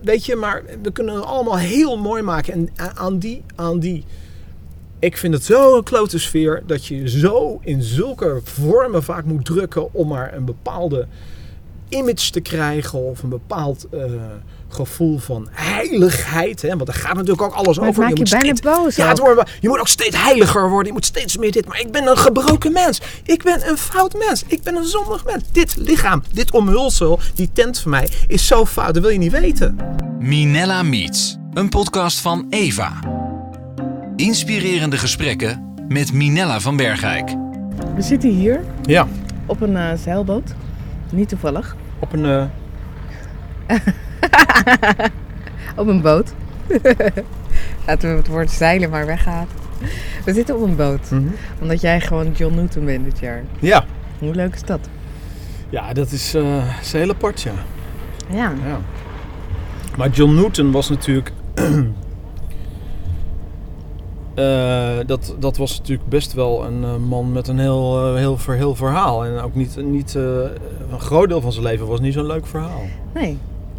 Weet je, maar we kunnen het allemaal heel mooi maken. En aan die, aan die... Ik vind het zo een klote sfeer dat je zo in zulke vormen vaak moet drukken om maar een bepaalde image te krijgen of een bepaald eh, gevoel van heiligheid. Hè? Want daar gaat natuurlijk ook alles over. maakt je moet bijna steeds- boos Ja, ook. het wordt, je moet ook steeds heiliger worden. Je moet steeds meer dit. Maar ik ben een gebroken mens. Ik ben een fout mens. Ik ben een zondig mens. Dit lichaam, dit omhulsel, die tent van mij is zo fout. Dat wil je niet weten. Minella Meets, een podcast van Eva. Inspirerende gesprekken met Minella van Bergijk. We zitten hier Ja, op een eh, zeilboot. Niet toevallig. op een... eh, Op een boot. Laten we het woord zeilen maar weghalen. We zitten op een boot. mhm. Omdat jij gewoon John Newton bent dit jaar. Ja. Hoe leuk is dat? Ja, dat is, is een hele apart, ja. Ja. ja. Maar John Newton was natuurlijk... Eh, dat, dat was natuurlijk best wel een eh, man met een heel, eh, heel, heel verhaal. En ook niet, niet een groot deel van zijn leven was niet zo'n leuk verhaal. Nee.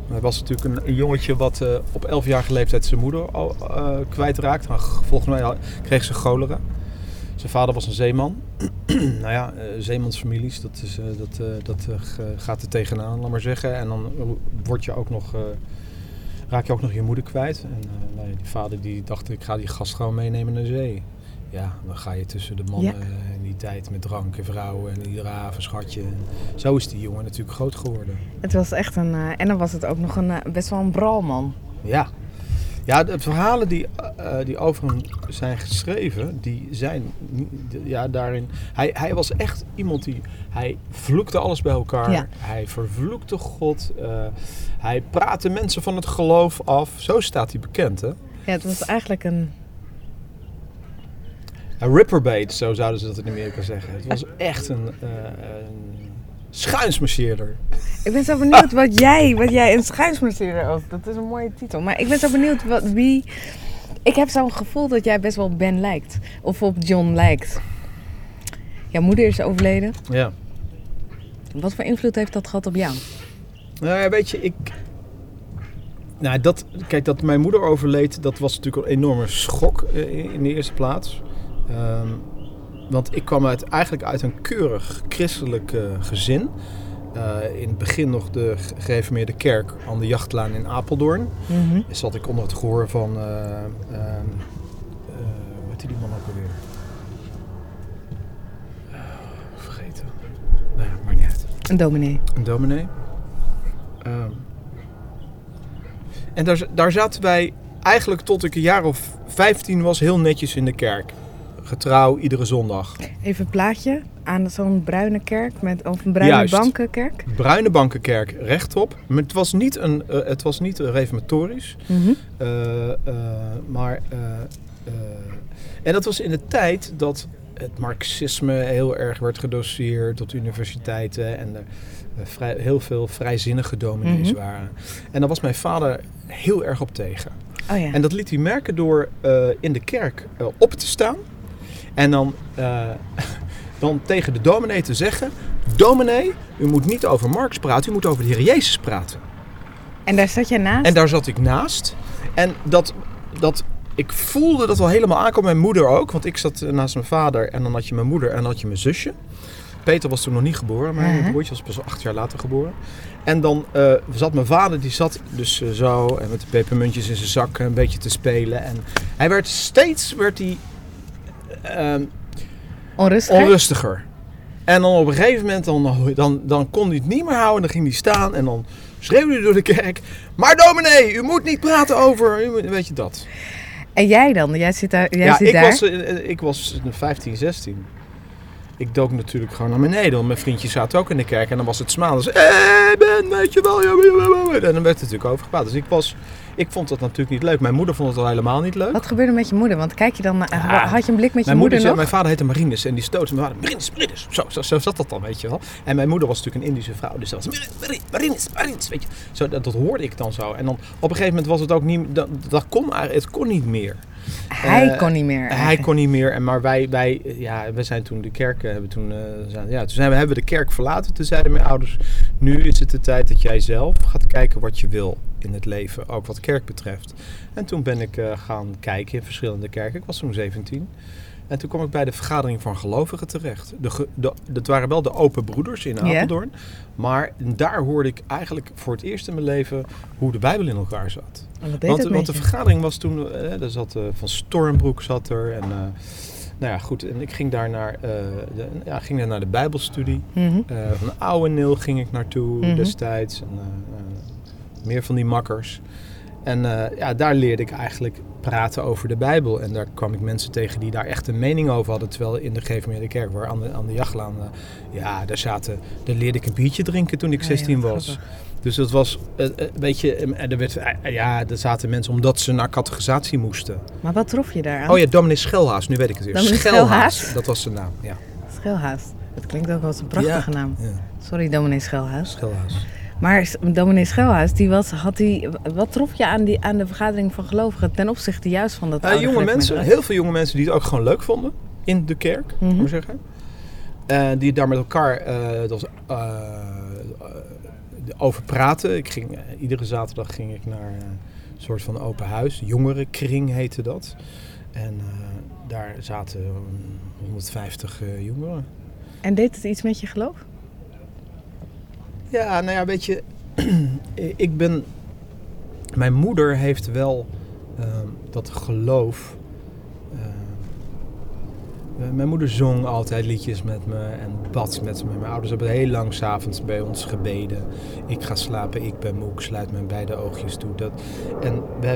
Hij was natuurlijk een, jongetje wat eh, op 11-jarige leeftijd zijn moeder al, eh, kwijtraakt. G- volgens mij kreeg ze cholera. Zijn vader was een zeeman. nou ja, eh, zeemansfamilies, dat, is, dat, dat gaat er tegenaan, laat maar zeggen. En dan word je ook nog, raak je ook nog je moeder kwijt. En nou die vader die dacht, ik ga die gast gewoon meenemen naar zee. Ja, dan ga je tussen de mannen Ja. in die tijd met drank en vrouwen en iedere avond schatje. En zo is die jongen natuurlijk groot geworden. Het was echt een... eh, en dan was het ook nog een, eh, best wel een bralman. Ja. Ja, de verhalen die, eh, die over hem zijn geschreven, die zijn ja, daarin. Hij, hij was echt iemand die. Hij vloekte alles bij elkaar. Ja. Hij vervloekte God. hij praatte mensen van het geloof af. Zo staat hij bekend, hè? Ja, het was eigenlijk een... Een ripperbait, zo zouden ze dat in Amerika zeggen. Het was echt een, eh een. Ik ben zo benieuwd wat jij... Wat jij een schuinsmarcheerder ook. Dat is een mooie titel. Maar ik ben zo benieuwd wat, wie... Ik heb zo'n gevoel dat jij best wel Ben lijkt. Of op John lijkt. Jouw moeder is overleden. Ja. Wat voor invloed heeft dat gehad op jou? Nou ja, weet je, ik. Nou, dat, kijk, dat mijn moeder overleed, dat was natuurlijk een enorme schok eh, in de eerste plaats. Ehm, want ik kwam uit, eigenlijk uit een keurig christelijk eh, gezin. Eh, in het begin nog de ge- gereformeerde kerk aan de jachtlaan in Apeldoorn. Mhm. Zat ik onder het gehoor van. eh, hoe heet die man ook alweer? Vergeten. Nou ja, maakt niet uit. Een dominee. Een dominee. Ehm, en daar, daar zaten wij eigenlijk tot ik een jaar of 15 was heel netjes in de kerk. Getrouw iedere zondag. Even een plaatje aan zo'n bruine kerk met of een bruine Juist. bankenkerk. Bruine bankenkerk rechtop. Maar het was niet een, eh, het was niet een reformatorisch. Mhm. Eh, eh, maar, eh, eh, en dat was in de tijd dat het marxisme heel erg werd gedoseerd op de universiteiten en er eh, vrij, heel veel vrijzinnige dominees Mhm. waren. En daar was mijn vader heel erg op tegen. Oh ja. En dat liet hij merken door eh, in de kerk eh, op te staan en dan, eh, dan tegen de dominee te zeggen: Dominee, u moet niet over Marx praten, u moet over de Heer Jezus praten. En daar zat jij naast? En daar zat ik naast. En dat, dat, ik voelde dat wel helemaal aankomen. Mijn moeder ook. Want ik zat eh, naast mijn vader. En dan had je mijn moeder en dan had je mijn zusje. Peter was toen nog niet geboren. Maar mijn Mhm. broertje was pas acht jaar later geboren. En dan eh, zat mijn vader, die zat dus zo. En met de pepermuntjes in zijn zak een beetje te spelen. En hij werd steeds werd hij, ehm, Onrustig? onrustiger. En dan op een gegeven moment, dan, dan, dan kon hij het niet meer houden. Dan ging hij staan en dan schreeuwde hij door de kerk. Maar dominee, u moet niet praten over... u Weet je dat? En jij dan? Jij zit daar. Jij ja, zit ik daar. was, eh, ik was 15, 16. Ik dook natuurlijk gewoon naar beneden. Want mijn vriendjes zaten ook in de kerk. En dan was het smaan. Dus, eh, Ben, weet je wel. En dan werd het natuurlijk over gepraat. Dus ik, was, ik vond dat natuurlijk niet leuk. Mijn moeder vond het al helemaal niet leuk. Wat gebeurde met je moeder? Want kijk je dan naar. Ja. Had je een blik met je Mijn, moeder moeder, zei, nog? mijn vader heette Marinus en die stootte mijn vader. Marinus, Marinus. Zo, zo, zo zat dat dan, weet je wel. En mijn moeder was natuurlijk een Indische vrouw. Dus dat was Marinus, Marinus, Marinus, Marinus, weet je. Zo, dat, dat hoorde ik dan zo. En dan op een gegeven moment was het ook niet... Dat, dat kon, het kon niet meer. Hij Eh, kon niet meer. Hij kon niet meer, en maar wij, wij, ja, we zijn toen de kerk, eh, hebben toen, eh, zijn, ja, toen zijn we, hebben we de kerk verlaten. Toen zeiden mijn ouders, nu is het de tijd dat jij zelf gaat kijken wat je wil in het leven, ook wat kerk betreft. En toen ben ik gaan kijken in verschillende kerken. Ik was toen 17. En toen kwam ik bij de vergadering van gelovigen terecht. De, de, dat waren wel de open broeders in. Apeldoorn. Maar daar hoorde ik eigenlijk voor het eerst in mijn leven hoe de Bijbel in elkaar zat. Deed Want, de vergadering was toen, eh, er zat eh, Van Stormbroek zat er. En, eh, nou ja, goed. En ik ging daar naar, eh, de, ja, ging daar naar de Bijbelstudie. Mhm. Van Ouweneel ging ik naartoe Mhm. destijds. En, meer van die makkers. En eh, ja, daar leerde ik eigenlijk praten over de Bijbel. En daar kwam ik mensen tegen die daar echt een mening over hadden. Terwijl in de Geefmeerde Kerk, waar aan de, aan de jachtlaan, eh, ja, daar zaten, daar leerde ik een biertje drinken toen ik Ah, ja, 16 wat was. Dus dat was eh, eh, een beetje, eh, er werd, ja, er zaten mensen omdat ze naar categorisatie moesten. Maar wat trof je daar aan? Oh ja, dominee Schelhaas, nu weet ik het weer. Dominee Schelhaas? dat was zijn naam, ja. Schelhaas. Dat klinkt ook als een prachtige Ja. naam. ja Sorry, dominee Schelhaas. Schelhaas. Maar dominee Schelhaas, die was, had die, wat trof je aan, die, aan de vergadering van gelovigen ten opzichte juist van dat oude jonge mensen, heel veel jonge mensen die het ook gewoon leuk vonden in de kerk, moet ik zeggen. Eh, die daar met elkaar eh, was, over praten. Ik ging, iedere zaterdag ging ik naar een soort van open huis. Jongerenkring heette dat. En daar zaten mm, 150 eh, jongeren. En deed het iets met je geloof? Ja, nou ja, weet je, ik ben. Mijn moeder heeft wel ehm, dat geloof. ehm, mijn moeder zong altijd liedjes met me en bad met me. Mijn ouders hebben heel lang s'avonds bij ons gebeden. Ik ga slapen, ik ben moe, ik sluit mijn beide oogjes toe. Dat, en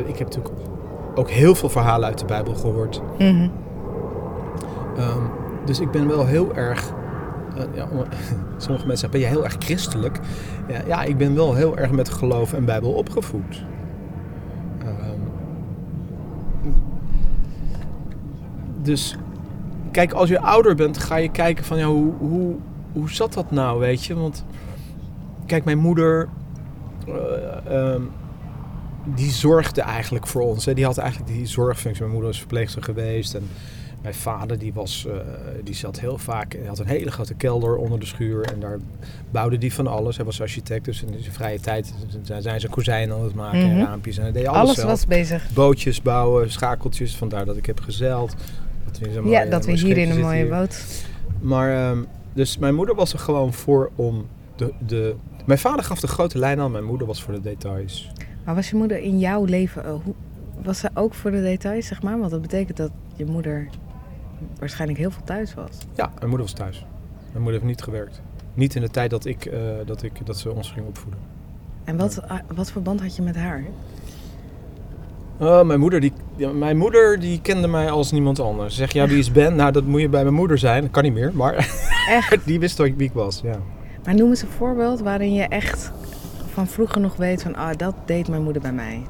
ik heb natuurlijk ook heel veel verhalen uit de Bijbel gehoord. Mhm. Ehm, dus ik ben wel heel erg. Eh, ja, om- sommige mensen zeggen, ben je heel erg christelijk? Ja, ik ben wel heel erg met geloof en Bijbel opgevoed. Ehm, dus kijk, als je ouder bent, ga je kijken van ja, hoe, hoe, hoe zat dat nou, weet je? Want kijk, mijn moeder. eh, ehm, die zorgde eigenlijk voor ons. Hè. Die had eigenlijk die zorgfunctie. Mijn moeder was verpleegster geweest. En mijn vader die was, eh, die zat heel vaak. Hij had een hele grote kelder onder de schuur. En daar bouwde die van alles. Hij was architect. Dus in zijn vrije tijd zijn- zijn ze kozijnen aan het maken. Mhm. En raampjes. En hij deed alles, Alles zelf. was bezig. Bootjes bouwen, schakeltjes. Vandaar dat ik heb gezeild. Dat we Ja, dat we hier in een mooie hier. boot. Maar, ehm, dus mijn moeder was er gewoon voor om de, de... Mijn vader gaf de grote lijn aan. Mijn moeder was voor de details. Maar was je moeder in jouw leven, eh, hoe, was ze ook voor de details, zeg maar? Want dat betekent dat je moeder waarschijnlijk heel veel thuis was. Ja, mijn moeder was thuis. Mijn moeder heeft niet gewerkt. Niet in de tijd dat, ik, eh, dat, ik, dat ze ons ging opvoeden. En wat, ah, wat voor band had je met haar? Oh, mijn, moeder, die, ja, mijn moeder die kende mij als niemand anders. Zeg, ja, wie is Ben? Nou, dat moet je bij mijn moeder zijn. Dat kan niet meer, maar Echt? die wist toch wie ik was. Ja. Maar noem eens een voorbeeld waarin je echt van vroeger nog weet van, ah, dat deed mijn moeder bij mij.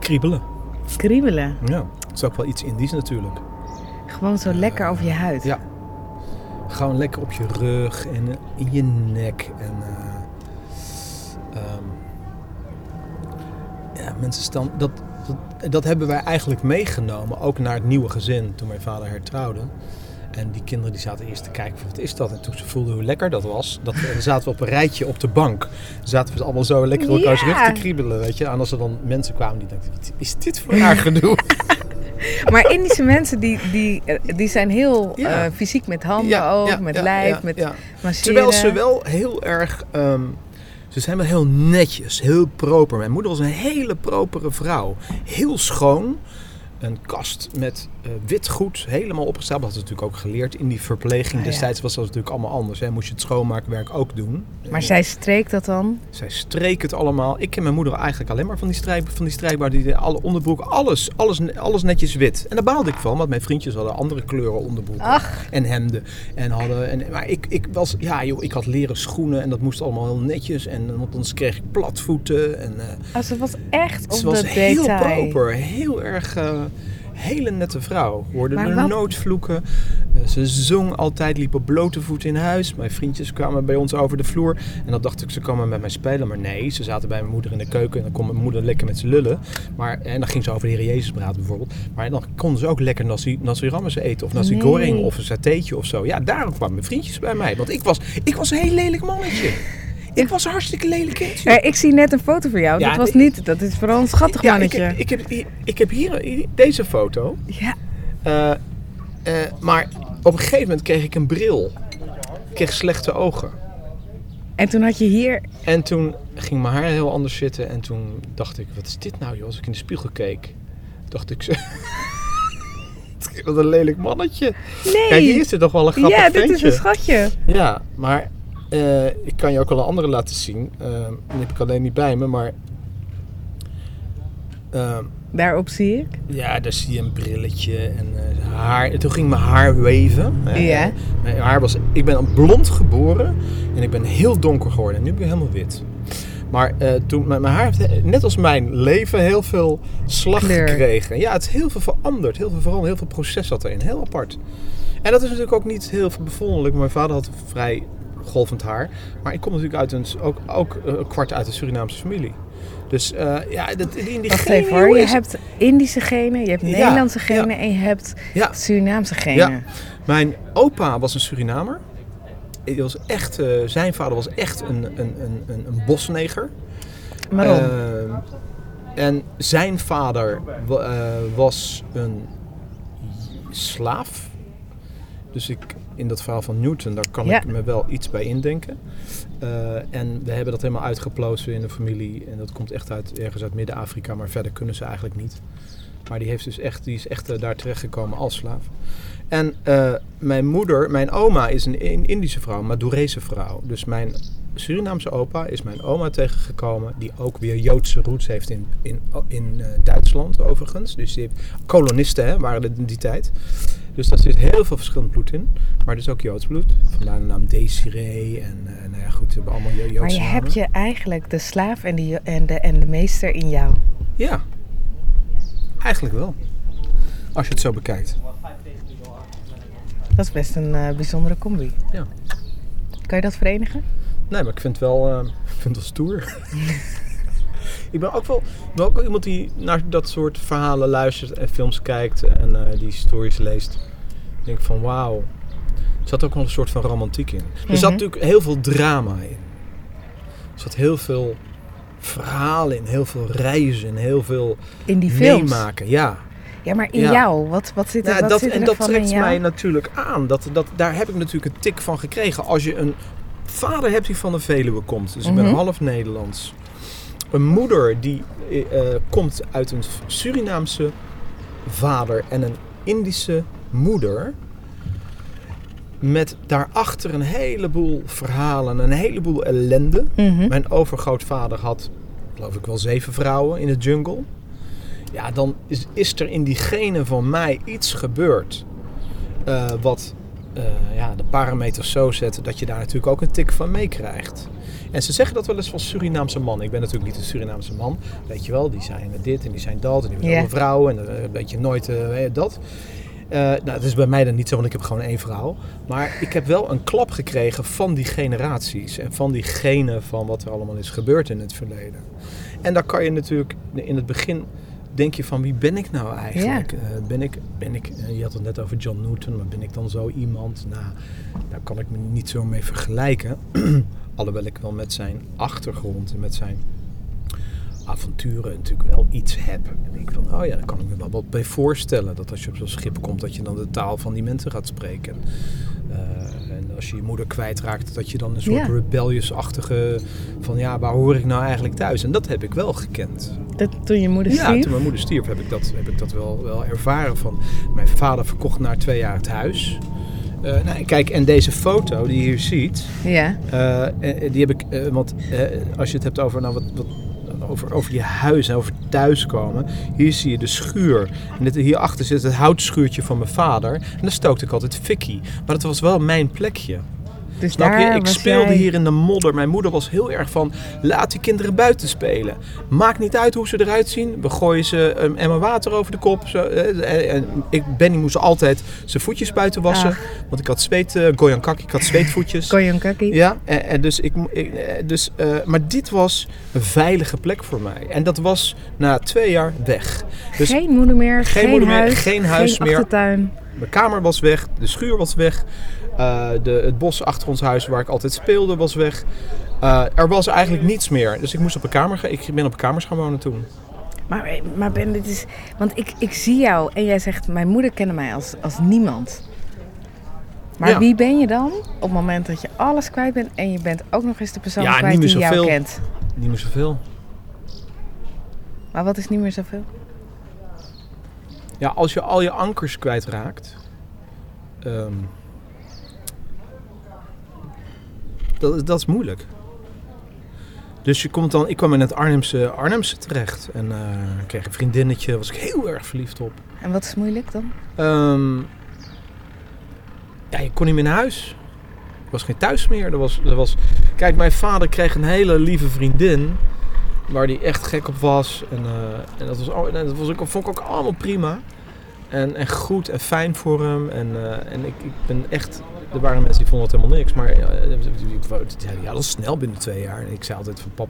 Kriebelen. Kriebelen. Ja, dat is ook wel iets Indisch natuurlijk. Gewoon zo lekker over je huid. Ja. Gewoon lekker op je rug en eh, in je nek. En, eh, ehm, ja, mensen staan. Dat, dat, dat hebben wij eigenlijk meegenomen, ook naar het nieuwe gezin toen mijn vader hertrouwde. En die kinderen die zaten eerst te kijken van wat is dat? En toen ze voelden hoe lekker dat was, dat, dan zaten we op een rijtje op de bank. Zaten we allemaal zo lekker op elkaars Ja. rug te kriebelen, weet je. En als er dan mensen kwamen die dachten, wat is dit voor raar gedoe? Maar Indische mensen die, die, eh, die zijn heel Ja. eh, fysiek met handen ook, met lijf, met masseren. Terwijl ze wel heel erg. ehm, ze zijn wel heel netjes, heel proper. Mijn moeder was een hele propere vrouw. Heel schoon. Een kast met wit goed, helemaal opgesteld. Dat had ze natuurlijk ook geleerd in die verpleging. Ah, ja. Destijds was dat natuurlijk allemaal anders. Hè. Moest je het schoonmaakwerk ook doen. Maar zij streek dat dan? Zij streek het allemaal. Ik ken mijn moeder eigenlijk alleen maar van die, strijk, van die strijkbaar. Die alle onderbroek, alles, alles, alles netjes wit. En daar baalde ik van, want mijn vriendjes hadden andere kleuren onderbroeken Ach, en hemden. En hadden, en, maar ik, ik was, ja joh, ik had leren schoenen en dat moest allemaal heel netjes. En want anders kreeg ik platvoeten. En, eh, als het was echt op ze was heel detail. proper, heel erg, eh, hele nette vrouw. Hoorde Maar er wat- nooit vloeken. Eh, ze zong altijd, liep op blote voet in huis. Mijn vriendjes kwamen bij ons over de vloer. En dan dacht ik, ze komen met mij spelen. Maar nee, ze zaten bij mijn moeder in de keuken. En dan kon mijn moeder lekker met ze lullen. Maar, en dan ging ze over de Heer Jezus praten bijvoorbeeld. Maar dan konden ze ook lekker nasi, nasi rammes eten. Of nasi Nee. goreng of een satéetje of zo. Ja, daarom kwamen mijn vriendjes bij mij. Want ik was, ik was een heel lelijk mannetje. Ik was een hartstikke lelijk kindje. Ja, ik zie net een foto van jou. Ja, dat was niet. Dat is vooral een schattig Ja, ik, mannetje. heb- ik, heb, hier- ik heb hier deze foto. Ja. Eh, eh, maar op een gegeven moment kreeg ik een bril. Ik kreeg slechte ogen. En toen had je hier. En toen ging mijn haar heel anders zitten. En toen dacht ik, wat is dit nou joh? Als ik in de spiegel keek, dacht ik zo... Wat een lelijk mannetje. Nee. Kijk, hier zit toch wel een grappig ja, dit is een schatje. Ja, maar eh, ik kan je ook wel een andere laten zien. Eh, die heb ik alleen niet bij me, maar... ehm, Daarop zie ik. Ja, daar zie je een brilletje en eh, haar. En toen ging mijn haar weven. Ja. Mijn haar was, ik ben blond geboren en ik ben heel donker geworden. En nu ben ik helemaal wit. Maar eh, toen, mijn, mijn haar heeft, net als mijn leven, heel veel slag Kleur. gekregen. Ja, het is heel veel veranderd. Heel veel veranderd. Heel veel proces zat erin. Heel apart. En dat is natuurlijk ook niet heel veel bevonderlijk. Mijn vader had vrij golvend haar. Maar ik kom natuurlijk uit een, ook, ook eh, een kwart uit een Surinaamse familie. Dus eh, ja, dat, in die Wacht genen, even hoor. Je is- hebt Indische genen, je hebt Ja, Nederlandse ja. genen en je hebt Ja, Surinaamse genen. Ja. Mijn opa was een Surinamer. Hij was echt, eh, zijn vader was echt een, een, een, een, een bosneger. Waarom? En zijn vader wa- was een slaaf. Dus ik, in dat verhaal van Newton, daar kan Ja. ik me wel iets bij indenken. Eh, en we hebben dat helemaal uitgeplozen in de familie. En dat komt echt uit, ergens uit Midden-Afrika, maar verder kunnen ze eigenlijk niet. Maar die, heeft dus echt, die is echt eh, daar terechtgekomen als slaaf. En eh, mijn moeder, mijn oma is een In- Indische vrouw, een Madurese vrouw. Dus mijn Surinaamse opa is mijn oma tegengekomen, die ook weer Joodse roots heeft in, in, in Duitsland overigens. Dus die heeft, kolonisten hè, waren in die tijd. Dus daar zit heel veel verschillend bloed in. Maar dus ook Joods bloed. Vandaar de naam Desiree en eh, nou ja goed, ze hebben allemaal Jo- Joodse maar je namen. hebt je eigenlijk de slaaf en de, en, de, en de meester in jou. Ja, eigenlijk wel. Als je het zo bekijkt. Dat is best een eh, bijzondere combi. Ja. Kan je dat verenigen? Nee, maar ik vind het wel, ik vind het wel stoer. ik ben ook wel, ben ook wel iemand die naar dat soort verhalen luistert en films kijkt en die stories leest. Ik denk van wauw. Er zat ook wel een soort van romantiek in. Er zat Mhm. natuurlijk heel veel drama in. Er zat heel veel verhalen in, heel veel reizen, heel veel In die films. meemaken. Ja. Ja, maar in Ja. jou, wat, wat zit er, Nou, wat dat, zit er en dat trekt jou? mij natuurlijk aan. Dat, dat, daar heb ik natuurlijk een tik van gekregen. Als je een vader hebt die van de Veluwe komt, dus ik ben Mhm. half Nederlands. Een moeder die eh, eh, komt uit een Surinaamse vader en een Indische moeder. Met daarachter een heleboel verhalen, een heleboel ellende. Mhm. Mijn overgrootvader had, geloof ik wel, zeven vrouwen in de jungle. Ja, dan is, is er in die genen van mij iets gebeurd. eh, wat eh, ja, de parameters zo zetten dat je daar natuurlijk ook een tik van meekrijgt. En ze zeggen dat wel eens van Surinaamse mannen. Ik ben natuurlijk niet een Surinaamse man. Weet je wel, die zijn dit en die zijn dat. En die hebben Ja. een vrouw en dan weet je nooit eh, dat. Eh, nou, dat is bij mij dan niet zo, want ik heb gewoon één vrouw. Maar ik heb wel een klap gekregen van die generaties. En van die genen van wat er allemaal is gebeurd in het verleden. En daar kan je natuurlijk in het begin denk je van wie ben ik nou eigenlijk? Eh, ben ik, ben ik eh, je had het net over John Newton, maar ben ik dan zo iemand? Nou, daar kan ik me niet zo mee vergelijken. Alhoewel ik wel met zijn achtergrond en met zijn avonturen natuurlijk wel iets heb. En denk van, oh ja, daar kan ik me wel wat bij voorstellen. Dat als je op zo'n schip komt, dat je dan de taal van die mensen gaat spreken. Eh, en als je je moeder kwijtraakt, dat je dan een soort Ja. rebellious-achtige van ja, waar hoor ik nou eigenlijk thuis? En dat heb ik wel gekend. Dat, toen je moeder Ja, stierf? toen mijn moeder stierf heb ik dat, heb ik dat wel, wel ervaren. Van, mijn vader verkocht na twee jaar het huis. Eh, nou, kijk, en deze foto die je hier ziet, Ja. eh, die heb ik, want als je het hebt over, nou, wat, wat, over, over je huis en over thuiskomen. Hier zie je de schuur. En dit, hierachter zit het houtschuurtje van mijn vader. En daar stookte ik altijd fikkie. Maar dat was wel mijn plekje. Dus Snap daar je? Ik speelde jij- hier in de modder. Mijn moeder was heel erg van, laat die kinderen buiten spelen. Maakt niet uit hoe ze eruit zien. We gooien ze een emmer water over de kop. Zo, eh, en ik, Benny moest altijd zijn voetjes buiten wassen. Ach. Want ik had zweet, uh, Goyan Kaki, ik had zweetvoetjes. Koyon Kaki. Ja, en, en dus ik, eh, dus, eh, maar dit was een veilige plek voor mij. En dat was na twee jaar weg. Dus geen moeder meer, geen, moeder meer, huis, geen huis meer. achtertuin. Mijn kamer was weg, de schuur was weg, eh, de, het bos achter ons huis waar ik altijd speelde was weg. Eh, er was eigenlijk niets meer. Dus ik moest op een kamer gaan. Ik ben op kamers gaan wonen toen. Maar, maar Ben, dit is... Want ik, ik zie jou en jij zegt, mijn moeder kende mij als, als niemand. Maar Ja. wie ben je dan op het moment dat je alles kwijt bent... en je bent ook nog eens de persoon Ja, kwijt die jou kent? Niet meer zoveel. Maar wat is niet meer zoveel? Ja, als je al je ankers kwijtraakt. ehm dat, is- dat is moeilijk. Dus je komt dan, ik kwam in het Arnhemse, Arnhemse terecht. En eh, kreeg een vriendinnetje, was ik heel erg verliefd op. En wat is moeilijk dan? Ehm, ja, je kon niet meer naar huis. Er was geen thuis meer. Er was, er was... Kijk, mijn vader kreeg een hele lieve vriendin. Waar hij echt gek op was. En, eh, en dat, was, al- dat was vond ik ook allemaal prima. En, en goed en fijn voor hem. En, eh, en ik, ik ben echt... Er waren mensen die vonden het helemaal niks. Maar eh, ja, dat is snel binnen twee jaar. En ik zei altijd van pap,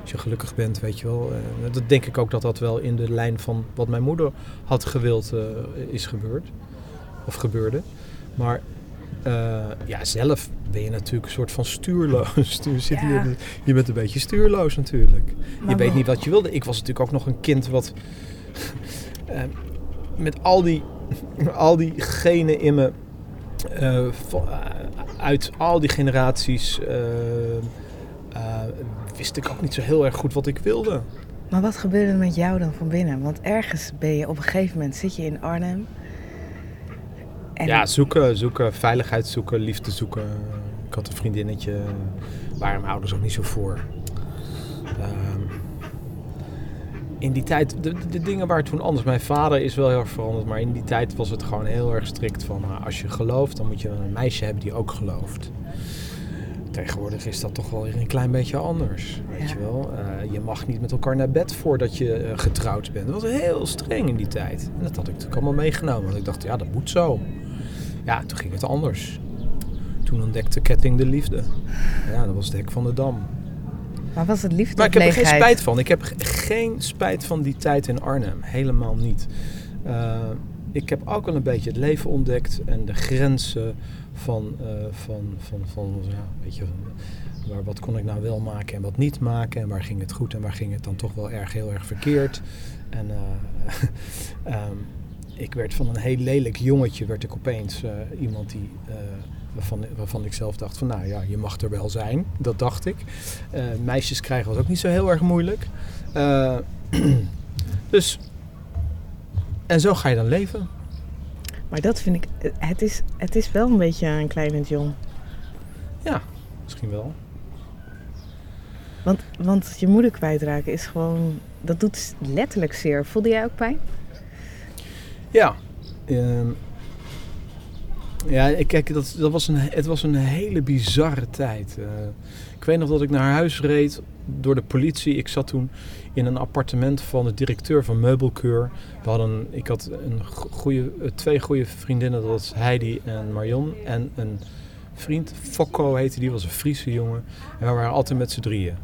als je gelukkig bent, weet je wel. dat denk ik ook dat dat wel in de lijn van wat mijn moeder had gewild is gebeurd. Of gebeurde. Maar eh, ja, zelf ben je natuurlijk een soort van stuurloos. Stuur, zit Ja. hier, je bent een beetje stuurloos natuurlijk. je weet niet wat je wilde. Ik was natuurlijk ook nog een kind wat... eh, met al die, al die genen in me... eh, uit al die generaties... wist ik ook niet zo heel erg goed wat ik wilde. Maar wat gebeurde er met jou dan van binnen? Want ergens ben je op een gegeven moment, zit je in Arnhem. En Ja, zoeken, zoeken, veiligheid zoeken, liefde zoeken. Ik had een vriendinnetje, waren mijn ouders ook niet zo voor. Ehm, in die tijd, de, de dingen waren toen anders. Mijn vader is wel heel erg veranderd, maar in die tijd was het gewoon heel erg strikt van nou, als je gelooft, dan moet je een meisje hebben die ook gelooft. Tegenwoordig is dat toch wel weer een klein beetje anders, weet Ja. je wel. Eh, je mag niet met elkaar naar bed voordat je eh, getrouwd bent. Dat was heel streng in die tijd. En dat had ik natuurlijk allemaal meegenomen. Want ik dacht, ja, dat moet zo. Ja, toen ging het anders. Toen ontdekte Ketting de liefde. Ja, dat was het hek van de dam. Maar was het liefde Maar ik heb er geen spijt van. Ik heb ge- geen spijt van die tijd in Arnhem. Helemaal niet. Eh, ik heb ook wel een beetje het leven ontdekt en de grenzen van, eh, van, van, van ja, weet je, waar, wat kon ik nou wel maken en wat niet maken. En waar ging het goed en waar ging het dan toch wel erg heel erg verkeerd. En eh, ehm, ik werd van een heel lelijk jongetje, werd ik opeens eh, iemand die... eh, Waarvan, waarvan ik zelf dacht van nou ja, je mag er wel zijn. Dat dacht ik. Eh, meisjes krijgen was ook niet zo heel erg moeilijk. Dus, en zo ga je dan leven. Maar dat vind ik, het is, het is wel een beetje een kleine John. Misschien wel. Want, want je moeder kwijtraken is gewoon, dat doet letterlijk zeer. Voelde jij ook pijn? Ja. Ehm, ja, kijk, dat, dat was een, het was een hele bizarre tijd. Eh, ik weet nog dat ik naar huis reed door de politie. Ik zat toen in een appartement van de directeur van Meubelkeur. We hadden, ik had een eh, twee goede vriendinnen, dat was Heidi en Marion. En een vriend, Fokko heette die, was een Friese jongen. En we waren altijd met z'n drieën.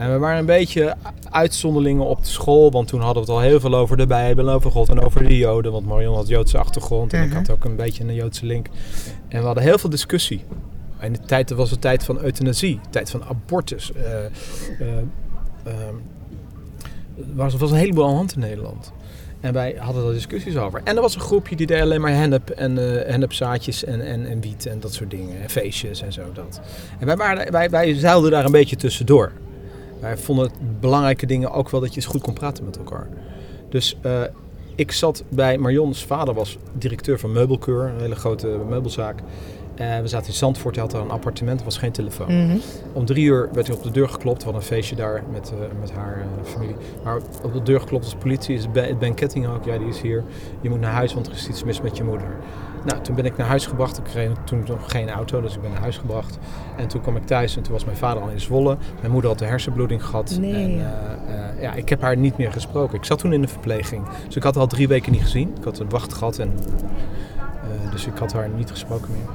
En we waren een beetje uitzonderlingen op de school, want toen hadden we het al heel veel over de Bijbel, over God en over de Joden. Want Marion had Joodse achtergrond en ik Mhm. had ook een beetje een Joodse link. En we hadden heel veel discussie. En de tijd dat was de tijd van euthanasie, de tijd van abortus. Eh, eh, ehm, er was, was een heleboel aan hand in Nederland. En wij hadden daar discussies over. En er was een groepje die deed alleen maar hennep en eh hennepzaadjes en, en, en wiet en dat soort dingen. En feestjes en zo dat. En wij, waren, wij, wij zeilden daar een beetje tussendoor. Wij vonden het belangrijke dingen ook wel dat je eens goed kon praten met elkaar. Dus eh, ik zat bij Marion's vader was directeur van Meubelkeur, een hele grote meubelzaak. We zaten in Zandvoort, hij had daar een appartement, er was geen telefoon. Mhm. Om drie uur werd hij op de deur geklopt. We hadden een feestje daar met, eh, met haar eh, familie. Maar op de deur geklopt als politie. Is Ben, ben Ketting ook. Ja, die is hier. Je moet naar huis, want er is iets mis met je moeder. Nou, toen ben ik naar huis gebracht. Ik kreeg toen nog geen auto, dus ik ben naar huis gebracht. En toen kwam ik thuis en toen was mijn vader al in Zwolle. Mijn moeder had een hersenbloeding gehad. Nee. En eh, eh, ja, ik heb haar niet meer gesproken. Ik zat toen in de verpleging. Dus ik had haar al drie weken niet gezien. Ik had een wacht gehad en... eh, dus ik had haar niet gesproken meer.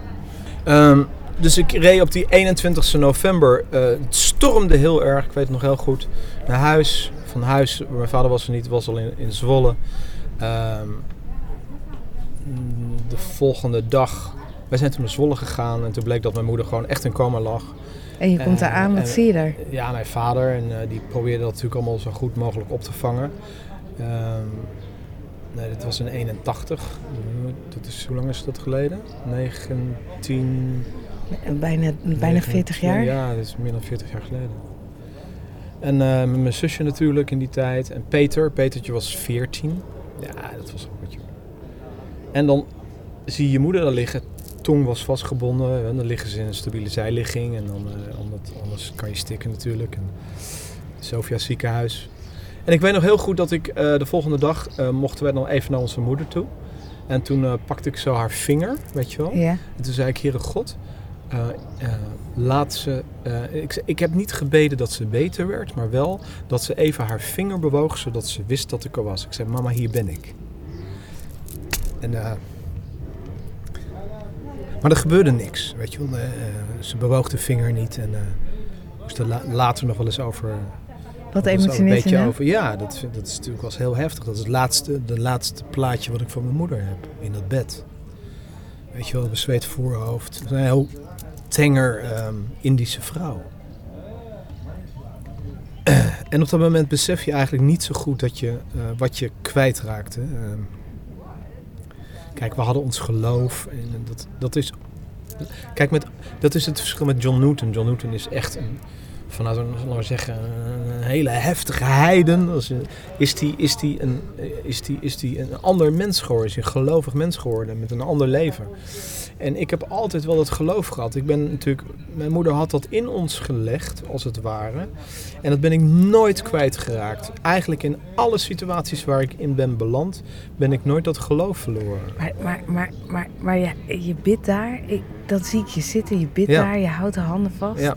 Ehm, dus ik reed op die 21 november. het stormde heel erg, ik weet het nog heel goed. Naar huis. Van huis, mijn vader was er niet, was al in, in Zwolle. Ehm, de volgende dag. Wij zijn toen naar Zwolle gegaan en toen bleek dat mijn moeder gewoon echt in coma lag. En je komt Eh, daar aan, wat en- zie je daar? Ja, mijn vader. En eh, die probeerde dat natuurlijk allemaal zo goed mogelijk op te vangen. Ehm, nee, dat was in 81. Eh, Dat is, hoe lang is dat geleden? 19... Bijna, bijna 40 jaar? Ja, dat is meer dan 40 jaar geleden. En eh, mijn zusje natuurlijk in die tijd. En Peter, Petertje was 14. Ja, dat was. En dan zie je je moeder daar liggen. Tong was vastgebonden. En dan liggen ze in een stabiele zijligging. En dan, eh, omdat, anders kan je stikken natuurlijk. En Sofia ziekenhuis. En ik weet nog heel goed dat ik eh, de volgende dag eh, mochten wij dan even naar onze moeder toe. En toen pakte ik zo haar vinger, weet je wel. Ja. En toen zei ik, Heere God, laat ze... ik, ze- ik heb niet gebeden dat ze beter werd, maar wel dat ze even haar vinger bewoog, zodat ze wist dat ik er was. Ik zei, mama, hier ben ik. En, eh, maar er gebeurde niks, weet je wel. Eh, eh, ze bewoog de vinger niet en moest er la- later nog wel eens over... Wat eens een beetje over. Ja, dat, dat is natuurlijk wel heel heftig. Dat is het laatste, de laatste plaatje wat ik van mijn moeder heb in dat bed. Weet je wel, bezweet voorhoofd. Een heel tenger ehm, Indische vrouw. En op dat moment besef je eigenlijk niet zo goed dat je, wat je kwijtraakte. Ehm, kijk, we hadden ons geloof. En dat, dat is. Kijk, met, dat is het verschil met John Newton. John Newton is echt een. Vanuit een, laten we zeggen, een hele heftige heiden. Is die, is, die een, is, die, is die een ander mens geworden? Is hij een gelovig mens geworden met een ander leven? En ik heb altijd wel dat geloof gehad. Ik ben natuurlijk, mijn moeder had dat in ons gelegd, als het ware. En dat ben ik nooit kwijtgeraakt. Eigenlijk in alle situaties waar ik in ben beland, ben ik nooit dat geloof verloren. Maar, maar, maar, maar, maar je, je bidt daar, ik, dat zie ik je zitten, je bidt Ja. daar, je houdt de handen vast. Ja.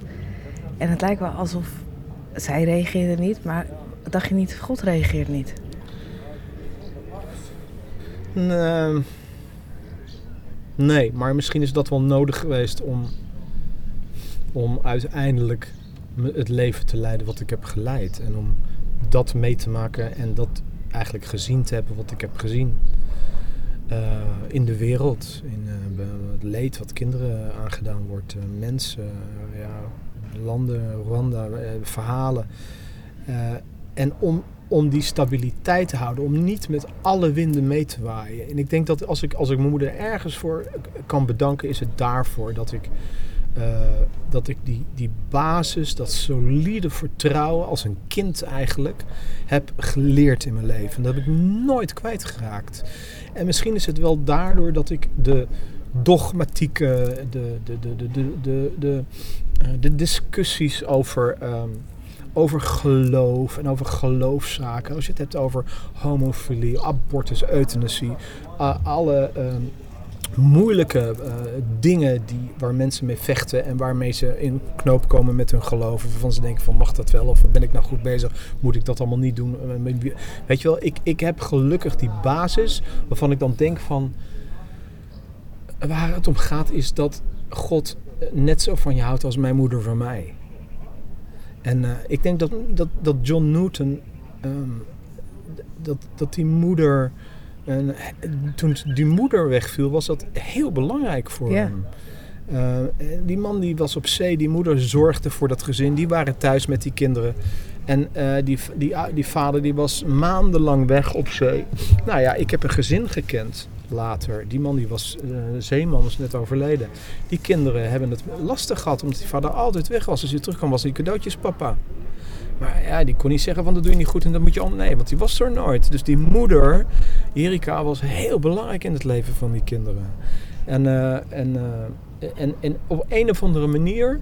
En het lijkt wel alsof zij reageerde niet, maar dacht je niet, God reageert niet. Nee, nee, maar misschien is dat wel nodig geweest om, om uiteindelijk het leven te leiden wat ik heb geleid. En om dat mee te maken en dat eigenlijk gezien te hebben wat ik heb gezien. Eh, in de wereld, in eh, het leed wat kinderen aangedaan wordt, eh, mensen, ja, landen, Rwanda, verhalen. En om, om die stabiliteit te houden, om niet met alle winden mee te waaien. En ik denk dat als ik, als ik mijn moeder ergens voor kan bedanken, is het daarvoor dat ik, eh, dat ik die, die basis, dat solide vertrouwen als een kind eigenlijk, heb geleerd in mijn leven. En dat heb ik nooit kwijtgeraakt. En misschien is het wel daardoor dat ik de dogmatieke, de, de, de, de, de, de, de, de discussies over, ehm, over geloof en over geloofszaken. Als je het hebt over homofilie, abortus, euthanasie, eh, alle ehm, moeilijke eh, dingen die, waar mensen mee vechten en waarmee ze in knoop komen met hun geloof. Of waarvan ze denken van mag dat wel of ben ik nou goed bezig? Moet ik dat allemaal niet doen? Eh, Weet je wel, ik, ik heb gelukkig die basis waarvan ik dan denk van waar het om gaat is dat God net zo van je houdt als mijn moeder van mij. En eh, ik denk dat, dat, dat John Newton, ehm, dat, dat die moeder, en, toen die moeder wegviel, was dat heel belangrijk voor hem. Eh, die man die was op zee, die moeder zorgde voor dat gezin, die waren thuis met die kinderen. En eh, die, die, die vader die was maandenlang weg op zee. Nou ja, ik heb een gezin gekend later. Die man die was eh, zeeman, is net overleden. Die kinderen hebben het lastig gehad omdat die vader altijd weg was. Als hij terugkwam was hij cadeautjes papa. Maar ja, die kon niet zeggen van dat doe je niet goed en dat moet je om. Nee, want die was er nooit. Dus die moeder, Erika, was heel belangrijk in het leven van die kinderen. En, eh, en, eh, en, en op een of andere manier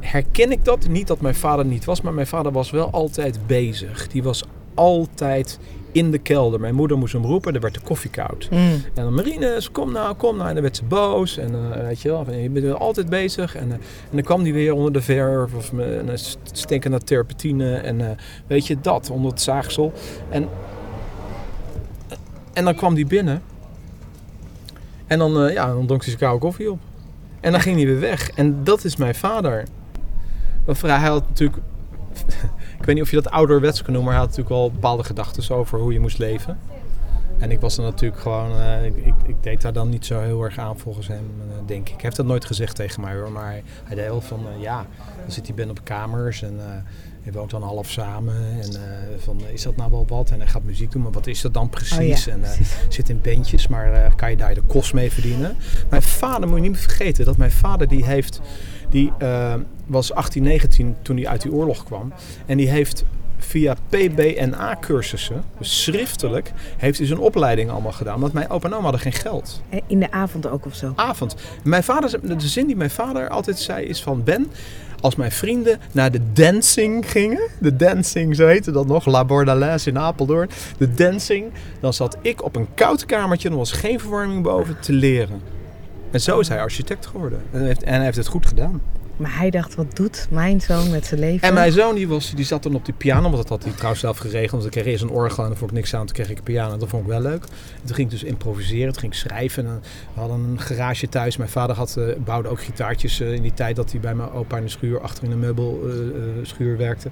herken ik dat. Niet dat mijn vader niet was, maar mijn vader was wel altijd bezig. Die was altijd in de kelder. Mijn moeder moest hem roepen, dan werd de koffie koud. Mm. En dan Marines, kom nou, kom nou. En dan werd ze boos. En eh, weet je wel, van, je bent altijd bezig. En, eh, en dan kwam die weer onder de verf. Of dan stinken naar terpentine. En eh, weet je, dat, onder het zaagsel. En, en dan kwam die binnen. En dan, eh, ja, dan dronk hij zijn koude koffie op. En dan ging hij weer weg. En dat is mijn vader. Want hij had natuurlijk... Ik weet niet of je dat ouderwets kan noemen, maar hij had natuurlijk wel bepaalde gedachten over hoe je moest leven. En ik was dan natuurlijk gewoon, eh, ik, ik, ik deed daar dan niet zo heel erg aan volgens hem, eh, denk ik. Hij heeft dat nooit gezegd tegen mij hoor, maar hij, hij deed heel van, eh, ja, dan zit hij ben op kamers en hij woont dan half samen. En van, is dat nou wel wat? En hij gaat muziek doen, maar wat is dat dan precies? Oh ja, en precies. zit in bandjes, maar kan je daar de kost mee verdienen? Mijn vader, moet je niet vergeten, dat mijn vader die heeft, die was 18, 19 toen hij uit die oorlog kwam. En die heeft via PBNA-cursussen, dus schriftelijk, heeft hij zijn opleiding allemaal gedaan. Want mijn opa en oma hadden geen geld. Eh, In de avond ook of zo. Avond. Mijn vader, de zin die mijn vader altijd zei is van... Ben, als mijn vrienden naar de dancing gingen... De dancing, zo heette dat nog. La Bordelaise in Apeldoorn. De dancing. Dan zat ik op een koud kamertje... En er was geen verwarming boven te leren. En zo is hij architect geworden. En hij heeft, en hij heeft het goed gedaan. Maar hij dacht, wat doet mijn zoon met zijn leven? En mijn zoon die, was, die zat dan op die piano, want dat had hij trouwens zelf geregeld. Want ik kreeg eerst een orgel en dan vond ik niks aan. Toen kreeg ik een piano en dat vond ik wel leuk. En toen ging ik dus improviseren, toen ging schrijven. En we hadden een garage thuis. Mijn vader had, eh, bouwde ook gitaartjes eh, in die tijd dat hij bij mijn opa in de schuur, achter in de meubelschuur werkte.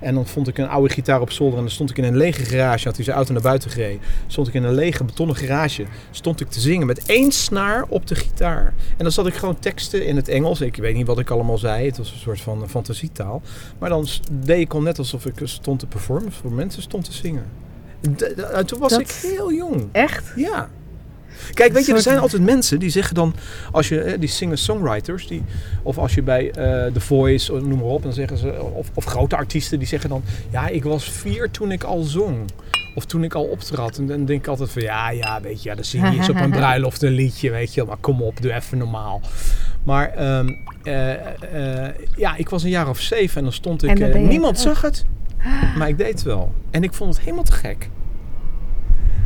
En dan vond ik een oude gitaar op zolder en dan stond ik in een lege garage. Had hij zijn auto naar buiten gereden. Stond ik in een lege betonnen garage. Stond ik te zingen met één snaar op de gitaar. En dan zat ik gewoon teksten in het Engels. Ik weet niet wat ik allemaal zei. Het was een soort van eh, fantasietaal. Maar dan deed ik al net alsof ik stond te performen voor mensen stond te zingen. En toen was Dat- ik heel jong. Echt? Ja. Kijk, weet je, er zijn altijd mensen die zeggen dan, als je, eh, die singer-songwriters, die, of als je bij eh The Voice, noem maar op, dan zeggen ze, of, of grote artiesten, die zeggen dan, ja, ik was vier toen ik al zong. Of toen ik al optrad. En dan denk ik altijd van, ja, ja, weet je, ja, dan zing je eens op een bruiloft een liedje, weet je. Maar kom op, doe even normaal. Maar ehm, eh, eh, ja, ik was een jaar of zeven en dan stond ik, eh, niemand het zag het, maar ik deed het wel. En ik vond het helemaal te gek.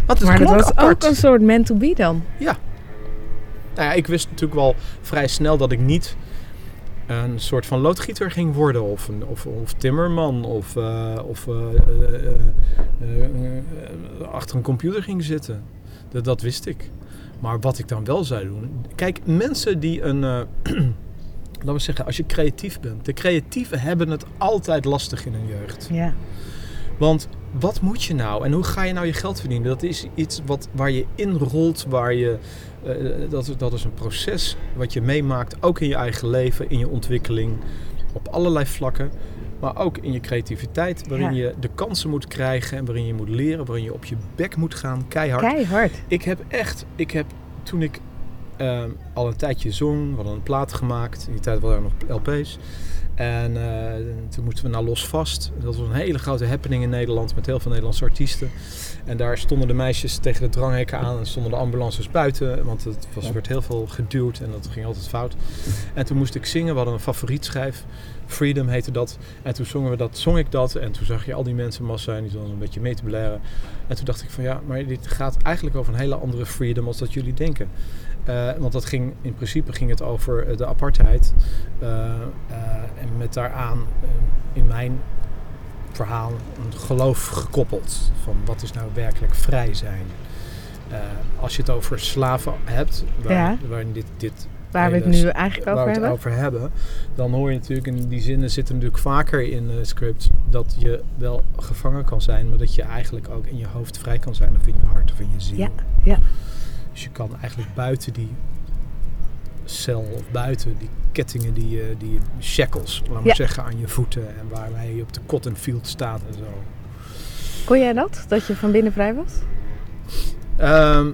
Want het Maar dat was apart. ook een soort meant to be dan. Nou ja, ik wist natuurlijk wel vrij snel dat ik niet een soort van loodgieter ging worden. Of, een, of, of timmerman. Of, of achter een computer ging zitten. Dat, dat wist ik. Maar wat ik dan wel zou doen. Kijk, mensen die een. eh, laten we zeggen, als je creatief bent. De creatieven hebben het altijd lastig in hun jeugd. Ja. Want wat moet je nou en hoe ga je nou je geld verdienen? Dat is iets wat, waar je inrolt, waar je, eh, dat, is- dat is een proces wat je meemaakt, ook in je eigen leven, in je ontwikkeling, op allerlei vlakken. Maar ook in je creativiteit, waarin Ja. je de kansen moet krijgen en waarin je moet leren, waarin je op je bek moet gaan, keihard. Keihard. Ik heb echt, ik heb toen ik ehm, al een tijdje zong, we hadden een plaat gemaakt. In die tijd waren er nog LP's. En eh, toen moesten we naar Los Vast. Dat was een hele grote happening in Nederland met heel veel Nederlandse artiesten. En daar stonden de meisjes tegen de dranghekken aan en stonden de ambulances buiten. Want het was, er werd heel veel geduwd en dat ging altijd fout. En toen moest ik zingen. We hadden een favorietschijf. Freedom heette dat. En toen zongen we dat, zong ik dat. En toen zag je al die mensen massa en die stonden een beetje mee te blaren. En toen dacht ik van ja, maar dit gaat eigenlijk over een hele andere freedom als dat jullie denken. Eh, want dat ging, in principe ging het over eh, de apartheid. Eh, en met daaraan in mijn verhaal een geloof gekoppeld. Van wat is nou werkelijk vrij zijn. Als je het over slaven hebt, waar, Ja. waarin dit, dit Waar we het nu eigenlijk over het hebben. over hebben, dan hoor je natuurlijk, in die zinnen zitten natuurlijk vaker in het script, dat je wel gevangen kan zijn, maar dat je eigenlijk ook in je hoofd vrij kan zijn, of in je hart of in je ziel. Ja, ja. Dus je kan eigenlijk buiten die cel of buiten die kettingen, die, je- die shackles, laat maar Ja. zeggen, aan je voeten en waarmee je op de cotton field staat en zo. Kon jij dat? Dat je van binnen vrij was? Ehm,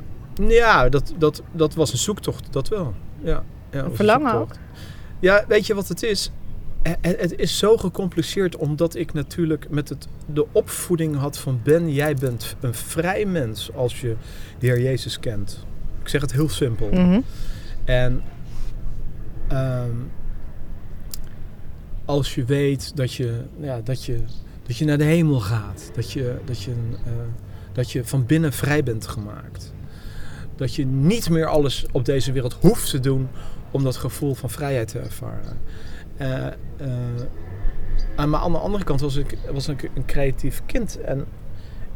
ja, dat, dat, dat was een zoektocht, dat wel. Ja, ja, een verlangen zoektocht. Ja, weet je wat het is? Eh, Het, het is zo gecompliceerd omdat ik natuurlijk met het, de opvoeding had van Ben, jij bent een vrij mens als je de Heer Jezus kent. Ik zeg het heel simpel. Mhm. En ehm, als je weet dat je, ja, dat, je, dat je naar de hemel gaat, dat je, dat, je, eh, dat je van binnen vrij bent gemaakt. Dat je niet meer alles op deze wereld hoeft te doen om dat gevoel van vrijheid te ervaren. Eh, eh, aan- maar aan de andere kant was ik, was ik een creatief kind. En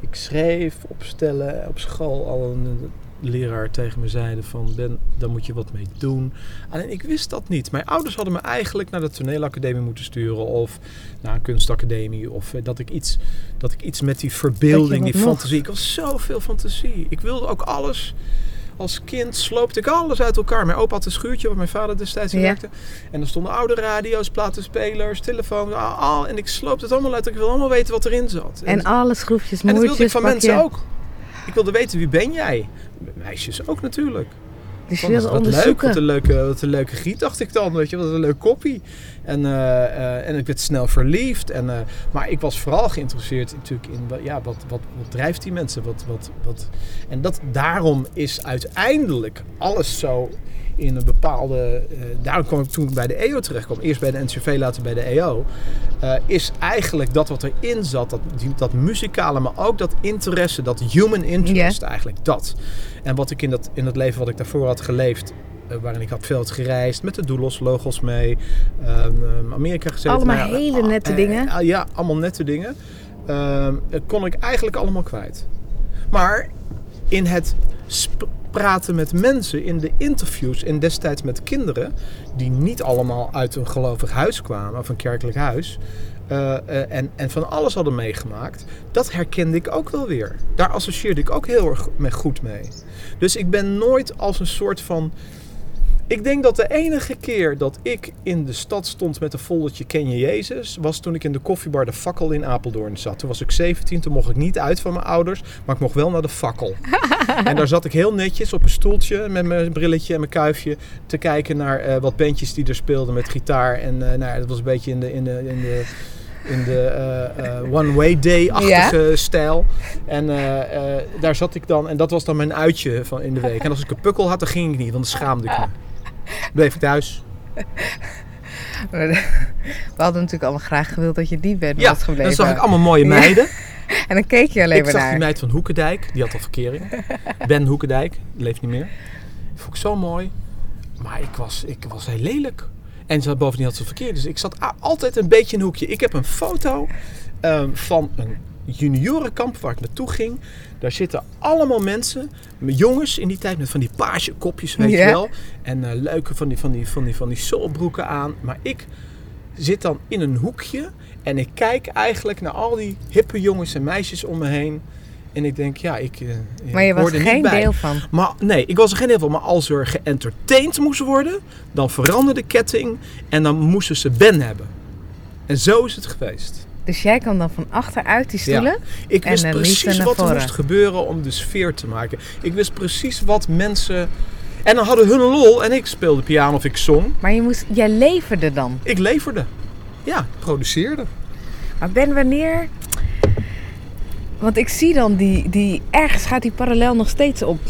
ik schreef op stellen op school. Al een leraar tegen me zeiden van... Ben, daar moet je wat mee doen. Alleen ik wist dat niet. Mijn ouders hadden me eigenlijk naar de toneelacademie moeten sturen. Of naar een kunstacademie. Of eh, dat ik iets, dat ik iets met die verbeelding, die fantasie... Ik had zoveel fantasie. Ik wilde ook alles... Als kind sloopte ik alles uit elkaar. Mijn opa had een schuurtje waar mijn vader destijds in Ja. werkte. En er stonden oude radio's, platenspelers, telefoons. Al, al- en ik sloopte het allemaal uit. Ik wilde allemaal weten wat erin zat. En alle schroefjes, En dat wilde ik moertjes, van mensen je. ook. Ik wilde weten wie ben jij. Meisjes ook natuurlijk. Dus wat leuk, wat een leuke, wat een leuke giet dacht ik dan. Weet je, wat een leuk koppie. En, eh, eh, en ik werd snel verliefd. En, eh, maar ik was vooral geïnteresseerd natuurlijk in wat- ja, wat, wat, wat drijft die mensen. Wat, wat, wat. En dat, daarom is uiteindelijk alles zo in een bepaalde... eh, daarom kwam ik toen ik bij de EO terecht kwam. Eerst bij de NCV, later bij de EO. eh, is eigenlijk dat wat erin zat. Dat, die, dat muzikale, maar ook dat interesse. Dat human interest eigenlijk. Dat. En wat ik in dat, in dat leven wat ik daarvoor had geleefd, eh, waarin ik had veel gereisd, met de Doelos logos mee, ehm, ehm, Amerika gezeten. Allemaal Nou hele ah, nette dingen. ah, ja, allemaal nette dingen. Ehm, kon ik eigenlijk allemaal kwijt. Maar in het sp- praten met mensen, in de interviews en destijds met kinderen, die niet allemaal uit een gelovig huis kwamen, of een kerkelijk huis, eh, eh, en, en van alles hadden meegemaakt, dat herkende ik ook wel weer. Daar associeerde ik ook heel erg goed mee. Dus ik ben nooit als een soort van. Ik denk dat de enige keer dat ik in de stad stond met een foldertje Ken je Jezus, was toen ik in de koffiebar de fakkel in Apeldoorn zat. Toen was ik 17, toen mocht ik niet uit van mijn ouders, maar ik mocht wel naar de fakkel. en daar zat ik heel netjes op een stoeltje met mijn brilletje en mijn kuifje te kijken naar eh, wat bandjes die er speelden met gitaar. En eh, nou, ja, dat was een beetje in de, in de, in de, in de eh, One Way Day-achtige stijl. En daar zat ik dan, en dat was dan mijn uitje van in de week. En als ik een pukkel had, dan ging ik niet, want dan schaamde ik me. Bleef ik thuis. We hadden natuurlijk allemaal graag gewild dat je die bent Ja, was gebleven. dan zag ik allemaal mooie meiden. En dan keek je alleen Ik maar zag naar. die meid van Hoekendijk, die had al verkering. Ben Hoekendijk, die leeft niet meer. Vond ik zo mooi. Maar ik was, ik was heel lelijk. En ze, bovendien had ze verkeerd. Dus ik zat altijd een beetje in een hoekje. Ik heb een foto ehm, van een juniorenkamp waar ik naartoe ging. Daar zitten allemaal mensen, jongens in die tijd met van die paarse kopjes, weet je wel. En eh, leuke van die, van die, van die, van die soulbroeken aan. Maar ik zit dan in een hoekje en ik kijk eigenlijk naar al die hippe jongens en meisjes om me heen. En ik denk, ja, ik. eh, Maar je was er geen bij. deel van. Maar nee, ik was er geen deel van. Maar als er geëntertained moest worden, dan veranderde de ketting en dan moesten ze Ben hebben. En zo is het geweest. Dus jij kwam dan van achteruit die stoelen. Ik En wist liefde precies wat er moest gebeuren om de sfeer te maken. Ik wist precies wat mensen. En dan hadden hun een lol en ik speelde piano of ik zong. Maar je moest, jij leverde dan. Ik leverde. Ja, ik produceerde. Maar Ben, wanneer... Want ik zie dan die, die... Ergens gaat die parallel nog steeds op.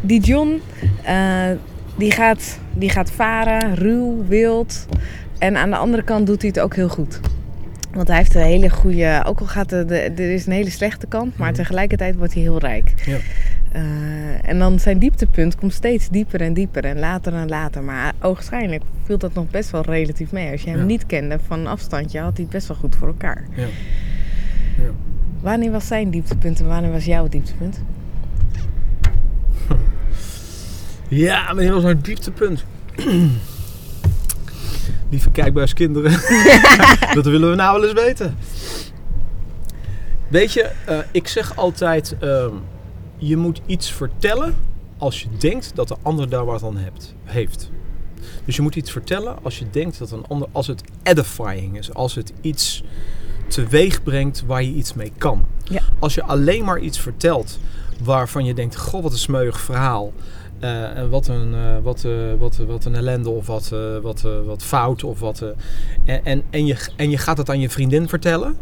Die John, eh, die, gaat, die gaat varen, ruw, wild. En aan de andere kant doet hij het ook heel goed. Want hij heeft een hele goede... Ook al gaat er... De, er is een hele slechte kant, maar Mhm. tegelijkertijd wordt hij heel rijk. Ja. Eh, en dan zijn dieptepunt komt steeds dieper en dieper en later en later. Maar ogenschijnlijk viel dat nog best wel relatief mee. Als je hem Ja. niet kende van een afstandje, had hij het best wel goed voor elkaar. Ja. Wanneer was zijn dieptepunt en wanneer was jouw dieptepunt? Ja, maar dit was een dieptepunt. Lieve kijkbuiskinderen. dat willen we nou wel eens weten. Weet je, eh, ik zeg altijd... ehm, je moet iets vertellen als je denkt dat de ander daar wat aan hebt, heeft. Dus je moet iets vertellen als je denkt dat een ander... Als het edifying is. Als het iets teweeg brengt waar je iets mee kan. Ja. Als je alleen maar iets vertelt waarvan je denkt... Goh, wat een smeuig verhaal. Eh, en wat een, eh, wat, eh, wat, wat een ellende of wat, wat, wat fout of wat. en, en, en, je, en je gaat het aan je vriendin vertellen.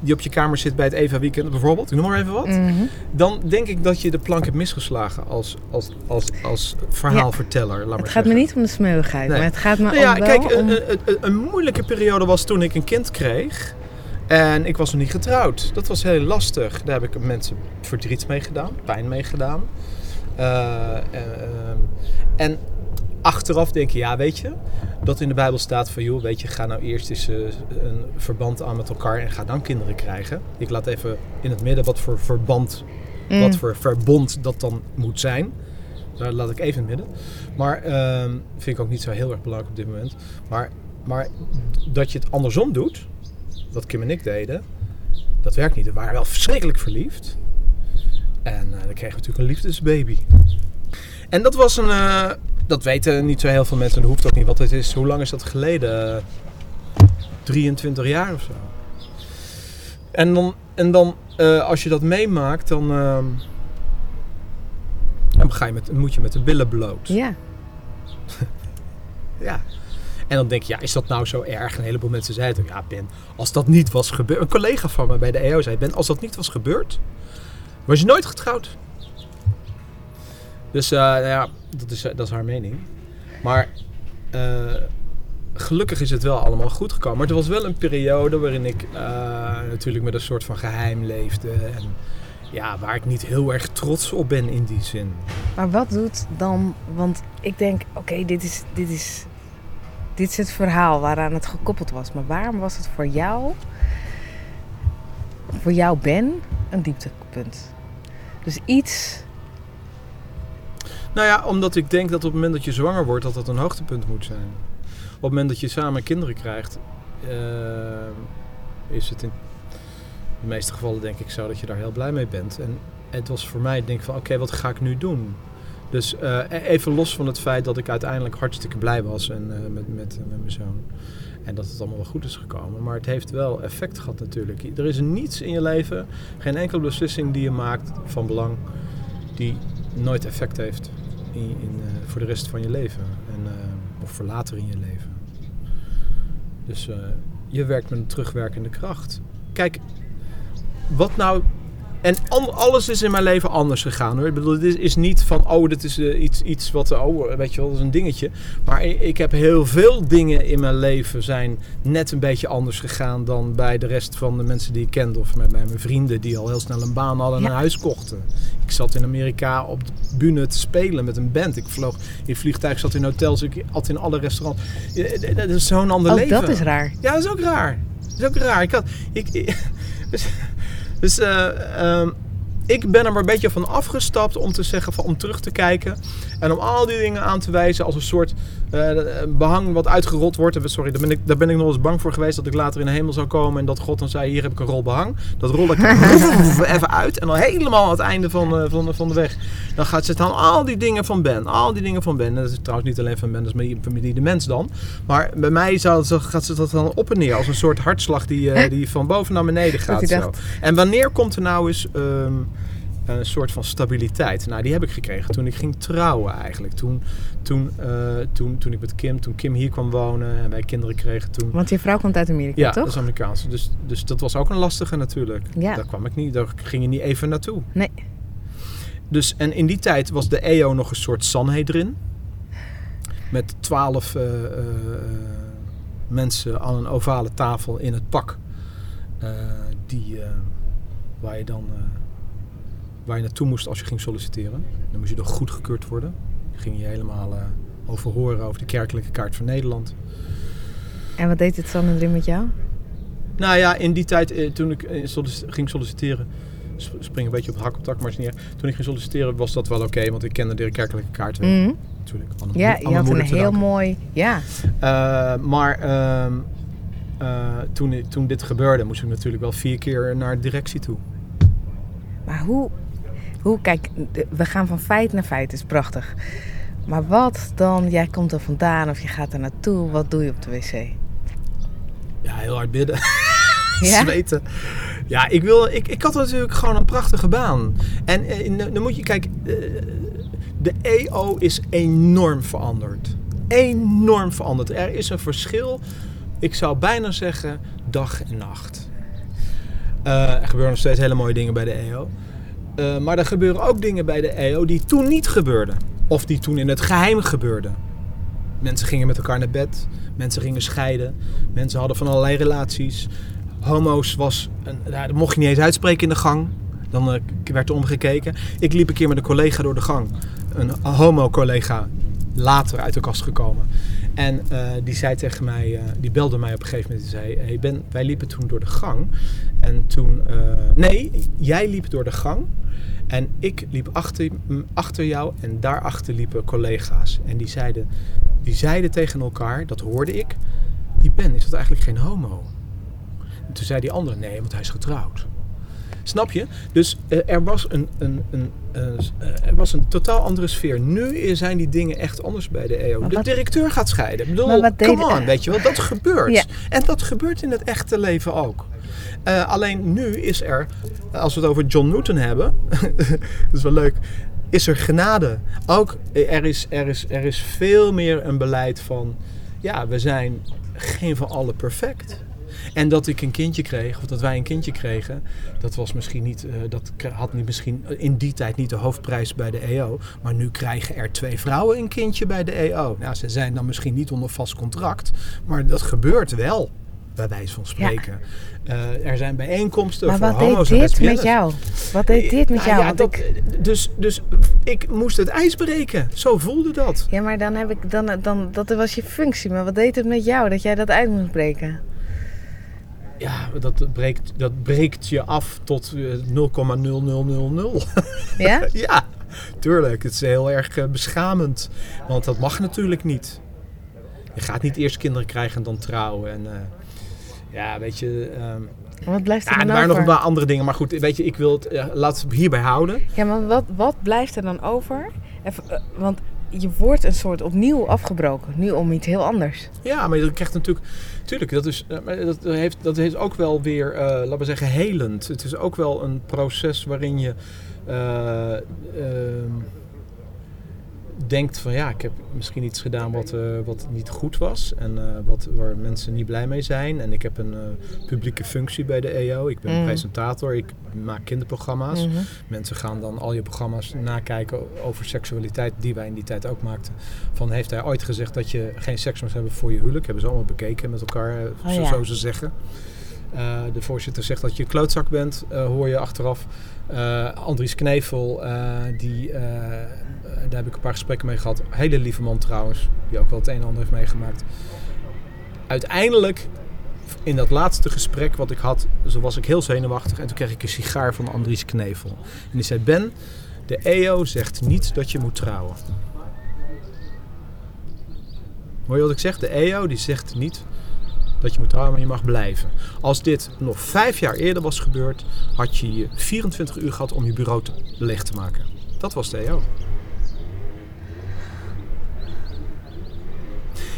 die op je kamer zit bij het Eva Weekend bijvoorbeeld, ik noem maar even wat. Mhm. Dan denk ik dat je de plank hebt misgeslagen als, als, als, als verhaalverteller. Laat maar Het gaat me niet om de smeuigheid, Nee. maar het gaat me Nou ja, om kijk, om... een, een- een moeilijke periode was toen ik een kind kreeg. En ik was nog niet getrouwd. Dat was heel lastig. Daar heb ik mensen verdriet mee gedaan, pijn mee gedaan. Eh, eh, en achteraf denk je, ja, weet je, dat in de Bijbel staat van, joh, weet je, ga nou eerst eens eh, een verband aan met elkaar en ga dan kinderen krijgen. Ik laat even in het midden wat voor verband, Mm. wat voor verbond dat dan moet zijn. Daar laat ik even in het midden. Maar ehm, vind ik ook niet zo heel erg belangrijk op dit moment. Maar, maar dat je het andersom doet, wat Kim en ik deden, dat werkt niet. We waren wel verschrikkelijk verliefd. En eh, dan kregen we natuurlijk een liefdesbaby. En dat was een. eh, dat weten niet zo heel veel mensen. En dat hoeft ook niet. Want het is. Hoe lang is dat geleden? Eh, 23 jaar of zo. En dan. En dan eh, als je dat meemaakt, dan. ehm, dan ga je met, moet je met de billen bloot. Ja, Ja. En dan denk je, ja, is dat nou zo erg? Een heleboel mensen zeiden, ja Ben, als dat niet was gebeurd... Een collega van me bij de EO zei, Ben, als dat niet was gebeurd, was je nooit getrouwd. Dus eh, nou ja, dat is, dat is haar mening. Maar eh, gelukkig is het wel allemaal goed gekomen. Maar er was wel een periode waarin ik eh, natuurlijk met een soort van geheim leefde. En ja, waar ik niet heel erg trots op ben in die zin. maar wat doet dan... Want ik denk, oké, dit, is, dit, is, dit is het verhaal waaraan het gekoppeld was. Maar waarom was het voor jou, voor jou Ben, een dieptepunt? Dus iets... Nou ja, omdat ik denk dat op het moment dat je zwanger wordt, dat dat een hoogtepunt moet zijn. Op het moment dat je samen kinderen krijgt, eh, is het in de meeste gevallen denk ik zo dat je daar heel blij mee bent. En het was voor mij denk ik van, oké, wat ga ik nu doen? Dus eh, even los van het feit dat ik uiteindelijk hartstikke blij was en, eh, met, met, met mijn zoon. En dat het allemaal wel goed is gekomen. Maar het heeft wel effect gehad natuurlijk. Er is niets in je leven, geen enkele beslissing die je maakt van belang, die nooit effect heeft in, in, eh, voor de rest van je leven. En, eh, of voor later in je leven. Dus eh, je werkt met een terugwerkende kracht. Kijk, wat nou. En alles is in mijn leven anders gegaan hoor. Ik bedoel, dit is niet van, oh, dit is eh, iets, iets wat, eh, oh, weet je wel, dat is een dingetje. Maar ik, ik heb heel veel dingen in mijn leven zijn net een beetje anders gegaan dan bij de rest van de mensen die ik kende. Of met bij mijn vrienden die al heel snel een baan hadden en Ja. een huis kochten. Ik zat in Amerika op de bühne te spelen met een band. Ik vloog in vliegtuig, zat in hotels, ik at in alle restaurants. Ja, Dat is zo'n ander Ook leven. Oh, dat is raar. Ja, dat is ook raar. Dat is ook raar. Ik had, ik, ik- dus eh, ehm, ik ben er maar een beetje van afgestapt om te zeggen van om terug te kijken en om al die dingen aan te wijzen als een soort eh, behang wat uitgerold wordt. En Sorry, daar ben, ik, daar ben ik nog eens bang voor geweest dat ik later in de hemel zou komen en dat God dan zei: Hier heb ik een rol behang. Dat rol ik even uit en dan helemaal aan het einde van, eh, van, van de weg. Dan gaat ze dan al die dingen van Ben, al die dingen van Ben. En dat is trouwens niet alleen van Ben, dat is met familie de mens dan. Maar bij mij zou, gaat ze dat dan op en neer als een soort hartslag die, eh, die van boven naar beneden gaat. Zo. En wanneer komt er nou eens ehm, een soort van stabiliteit? Nou, die heb ik gekregen toen ik ging trouwen eigenlijk. Toen, toen, eh, toen, toen ik met Kim, toen Kim hier kwam wonen en wij kinderen kregen toen. Want je vrouw komt uit Amerika, Ja, dat toch? is Amerikaans. Dus, dus dat was ook een lastige natuurlijk. Ja. Daar kwam ik niet, daar ging je niet even naartoe. Nee. Dus, en in die tijd was de EO nog een soort Sanhedrin. Met twaalf eh, eh, mensen aan een ovale tafel in het pak. Eh, die, eh, waar je dan eh, waar je naartoe moest als je ging solliciteren. Dan moest je dan goedgekeurd worden. Dan ging je helemaal eh, over horen over de kerkelijke kaart van Nederland. En wat deed het Sanhedrin met jou? Nou ja, in die tijd, eh, toen ik eh, ging solliciteren, sp- spring een beetje op hak op tak, maar is niet erg. Toen ik ging solliciteren was dat wel oké, want ik kende de kerkelijke kaart wel. Mhm. Natuurlijk. Ja, je had een heel danken. mooi... Ja, maar ehm, eh, toen, toen dit gebeurde, moest ik natuurlijk wel vier keer naar de directie toe. maar hoe... Hoe, kijk, we gaan van feit naar feit, is prachtig. Maar wat dan, jij komt er vandaan of je gaat er naartoe, wat doe je op de wc? Ja, heel hard bidden. Ja? Zweten. Ja, ik, wil, ik, ik had natuurlijk gewoon een prachtige baan. En eh, dan moet je, kijk, eh, de EO is enorm veranderd. Enorm veranderd. Er is een verschil, ik zou bijna zeggen, dag en nacht. Eh, er gebeuren nog steeds hele mooie dingen bij de EO. Eh, maar er gebeuren ook dingen bij de EO die toen niet gebeurden. Of die toen in het geheim gebeurden. Mensen gingen met elkaar naar bed. Mensen gingen scheiden. Mensen hadden van allerlei relaties. Homo's was... Een, dat mocht je niet eens uitspreken in de gang. Dan eh, werd er omgekeken. Ik liep een keer met een collega door de gang. Een homo-collega. Later uit de kast gekomen. En eh, die zei tegen mij, die belde mij op een gegeven moment en zei: hey ben, Wij liepen toen door de gang. En toen, nee, jij liep door de gang. En ik liep achter, achter jou en daarachter liepen collega's. En die zeiden, die zeiden tegen elkaar, dat hoorde ik: Die Ben, is dat eigenlijk geen homo? En toen zei die andere: Nee, want hij is getrouwd. Snap je? Dus eh, er, was een, een, een, eh, er was een totaal andere sfeer. Nu zijn die dingen echt anders bij de EO. De directeur gaat scheiden. Ik bedoel, come on, weet je wel. Dat gebeurt. Ja. En dat gebeurt in het echte leven ook. Eh, alleen nu is er, als we het over John Newton hebben, dat is wel leuk, is er genade. Ook eh, er is, er, is, er is veel meer een beleid van, ja, we zijn geen van allen perfect. En dat ik een kindje kreeg, of dat wij een kindje kregen, dat was misschien niet, eh, dat had niet misschien in die tijd niet de hoofdprijs bij de EO. Maar nu krijgen er twee vrouwen een kindje bij de EO. Nou, ze zijn dan misschien niet onder vast contract, maar dat gebeurt wel, bij wijze van spreken. Eh, er zijn bijeenkomsten Maar voor wat homo's deed dit met jou? Wat deed dit met Nou jou? ja, dat, ik- dus, dus ik moest het ijs breken. Zo voelde dat. ja, maar dan heb ik dan, dan dat was je functie. Maar wat deed het met jou dat jij dat uit moest breken? Ja, dat breekt, dat breekt je af tot eh, 0,0000. Ja? ja, tuurlijk. Het is heel erg eh, beschamend. Want dat mag natuurlijk niet. Je gaat niet eerst kinderen krijgen en dan trouwen. En, eh, ja, weet je... ehm, Wat blijft er ja, er waren nog een paar andere dingen. Maar goed, weet je, ik wil het... eh, laat het hierbij houden. Ja, maar wat, wat blijft er dan over? Even, eh, want je wordt een soort opnieuw afgebroken. Nu om iets heel anders. Ja, maar je krijgt natuurlijk... Tuurlijk, dat, is, maar dat, heeft, dat heeft ook wel weer, laten we zeggen, helend. Het is ook wel een proces waarin je... denkt van ja, ik heb misschien iets gedaan wat, eh, wat niet goed was en eh, wat, waar mensen niet blij mee zijn. En ik heb een eh, publieke functie bij de EO. Ik ben Mm. presentator, ik maak kinderprogramma's. Mhm. Mensen gaan dan al je programma's nakijken over seksualiteit, die wij in die tijd ook maakten. Van heeft hij ooit gezegd dat je geen seks moest hebben voor je huwelijk? Hebben ze allemaal bekeken met elkaar, Oh zo, ja. zo ze zeggen. De voorzitter zegt dat je een klootzak bent, hoor je achteraf. Andries Knevel, die, daar heb ik een paar gesprekken mee gehad. Hele lieve man trouwens, die ook wel het een en ander heeft meegemaakt. Uiteindelijk, in dat laatste gesprek wat ik had, zo was ik heel zenuwachtig. En toen kreeg ik een sigaar van Andries Knevel. En die zei, Ben, de EO zegt niet dat je moet trouwen. Hoor je wat ik zeg? De EO die zegt niet dat je moet trouwen, maar je mag blijven. Als dit nog vijf jaar eerder was gebeurd, had je je 24 uur gehad om je bureau te, leeg te maken. Dat was de EO.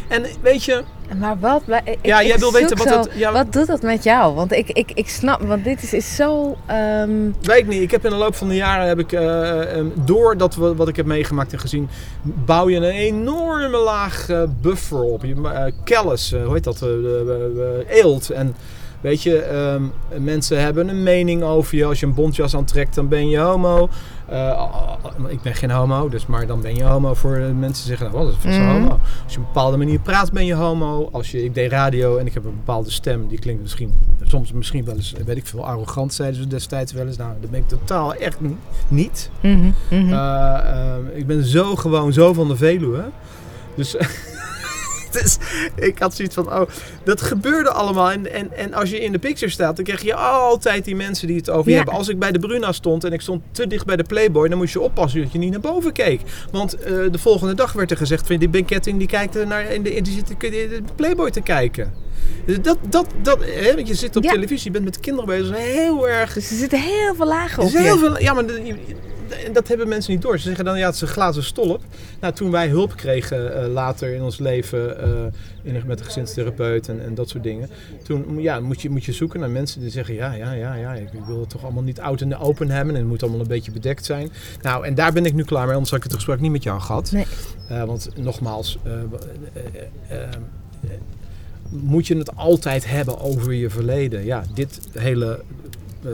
En weet je, Maar wat ik- Ja, ik jij wil weten wat zo- het- ja. Wat doet dat met jou? Want ik, ik, ik snap, want dit is, is zo. ehm, weet ik niet. Ik heb in de loop van de jaren, heb ik, eh, eh, door dat we, wat ik heb meegemaakt en gezien, bouw je een enorme laag eh, buffer op. Je, uh, kellis, hoe heet dat? eelt. En weet je, ehm, mensen hebben een mening over je. Als je een bontjas aantrekt, dan ben je homo. Eh, ik ben geen homo, dus maar dan ben je homo voor mensen die zeggen, nou, wat is een Mhm. homo. Als je op een bepaalde manier praat, ben je homo. Als je, ik deed radio en ik heb een bepaalde stem, die klinkt misschien, soms misschien wel eens, weet ik veel, arrogant, zeiden ze destijds wel eens. Nou, dat ben ik totaal echt ni- niet. mhm, mhm. Eh, eh, ik ben zo gewoon zo van de Veluwe. Dus, dus ik had zoiets van, oh, dat gebeurde allemaal. En, en, en als je in de picture staat, dan krijg je altijd die mensen die het over je Ja. hebben. Als ik bij de Bruna stond en ik stond te dicht bij de Playboy, dan moest je oppassen dat je niet naar boven keek. Want eh, de volgende dag werd er gezegd, van, die Ben Ketting die kijkt naar, in de, in die de, Playboy te kijken. Dus dat, dat, dat, hè, want je zit op Ja. televisie, je bent met kinderen bezig, heel erg Dus er zitten heel veel lagen op heel veel, ja, maar de- dat hebben mensen niet door. Ze zeggen dan, ja, het is een glazen stolp. Nou, toen wij hulp kregen eh, later in ons leven eh, in, met een gezinstherapeut en, en dat soort dingen. Toen ja, moet, je, moet je zoeken naar mensen die zeggen, ja, ja, ja, ja, ik, ik wil het toch allemaal niet oud en open hebben. En het moet allemaal een beetje bedekt zijn. Nou, en daar ben ik nu klaar mee, anders had ik het gesprek niet met jou gehad. Nee. Eh, want nogmaals, moet je het altijd hebben over je verleden. Ja, dit hele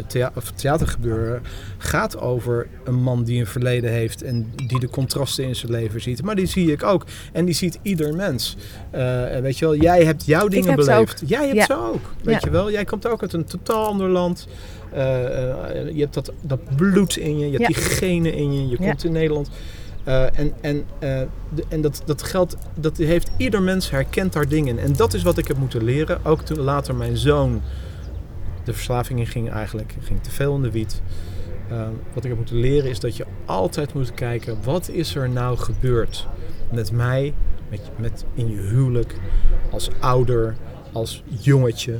thea of theatergebeuren gaat over een man die een verleden heeft en die de contrasten in zijn leven ziet. Maar die zie ik ook. En die ziet ieder mens. Uh, weet je wel, jij hebt jouw dingen heb beleefd. Jij hebt Ja. ze ook. Weet Ja. je wel, jij komt ook uit een totaal ander land. Uh, uh, je hebt dat, dat bloed in je, je hebt die genen in je, je komt in Nederland. Uh, en en, uh, de, en dat, dat geldt, dat heeft ieder mens herkent daar dingen in. En dat is wat ik heb moeten leren. Ook toen later mijn zoon de verslaving in ging eigenlijk, ging te veel in de wiet. Uh, wat ik heb moeten leren is dat je altijd moet kijken, wat is er nou gebeurd met mij, met, met in je huwelijk, als ouder, als jongetje.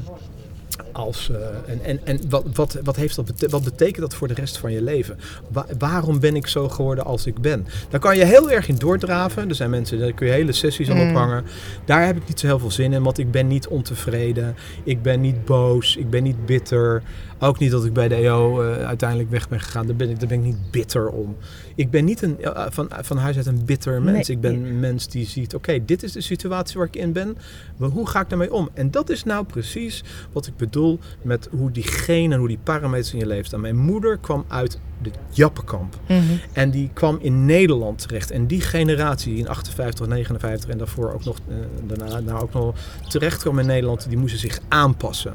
Als, uh, en en, en wat, wat, wat, heeft dat wat betekent dat voor de rest van je leven? Wa waarom ben ik zo geworden als ik ben? Daar kan je heel erg in doordraven. Er zijn mensen, daar kun je hele sessies aan Mm. ophangen. Daar heb ik niet zo heel veel zin in, want ik ben niet ontevreden. Ik ben niet boos. Ik ben niet bitter. Ook niet dat ik bij de EO uh, uiteindelijk weg ben gegaan. Daar ben ik, daar ben ik niet bitter om. Ik ben niet een, uh, van, van huis uit een bitter mens. Nee. Ik ben een mens die ziet, oké, okay, dit is de situatie waar ik in ben. Maar hoe ga ik daarmee om? En dat is nou precies wat ik bedoel met hoe die genen, hoe die parameters in je leven staan. Mijn moeder kwam uit de Jappenkamp. Mm -hmm. En die kwam in Nederland terecht. En die generatie in 58, 59 en daarvoor ook nog, uh, daarna nou ook nog terecht kwam in Nederland, die moesten zich aanpassen.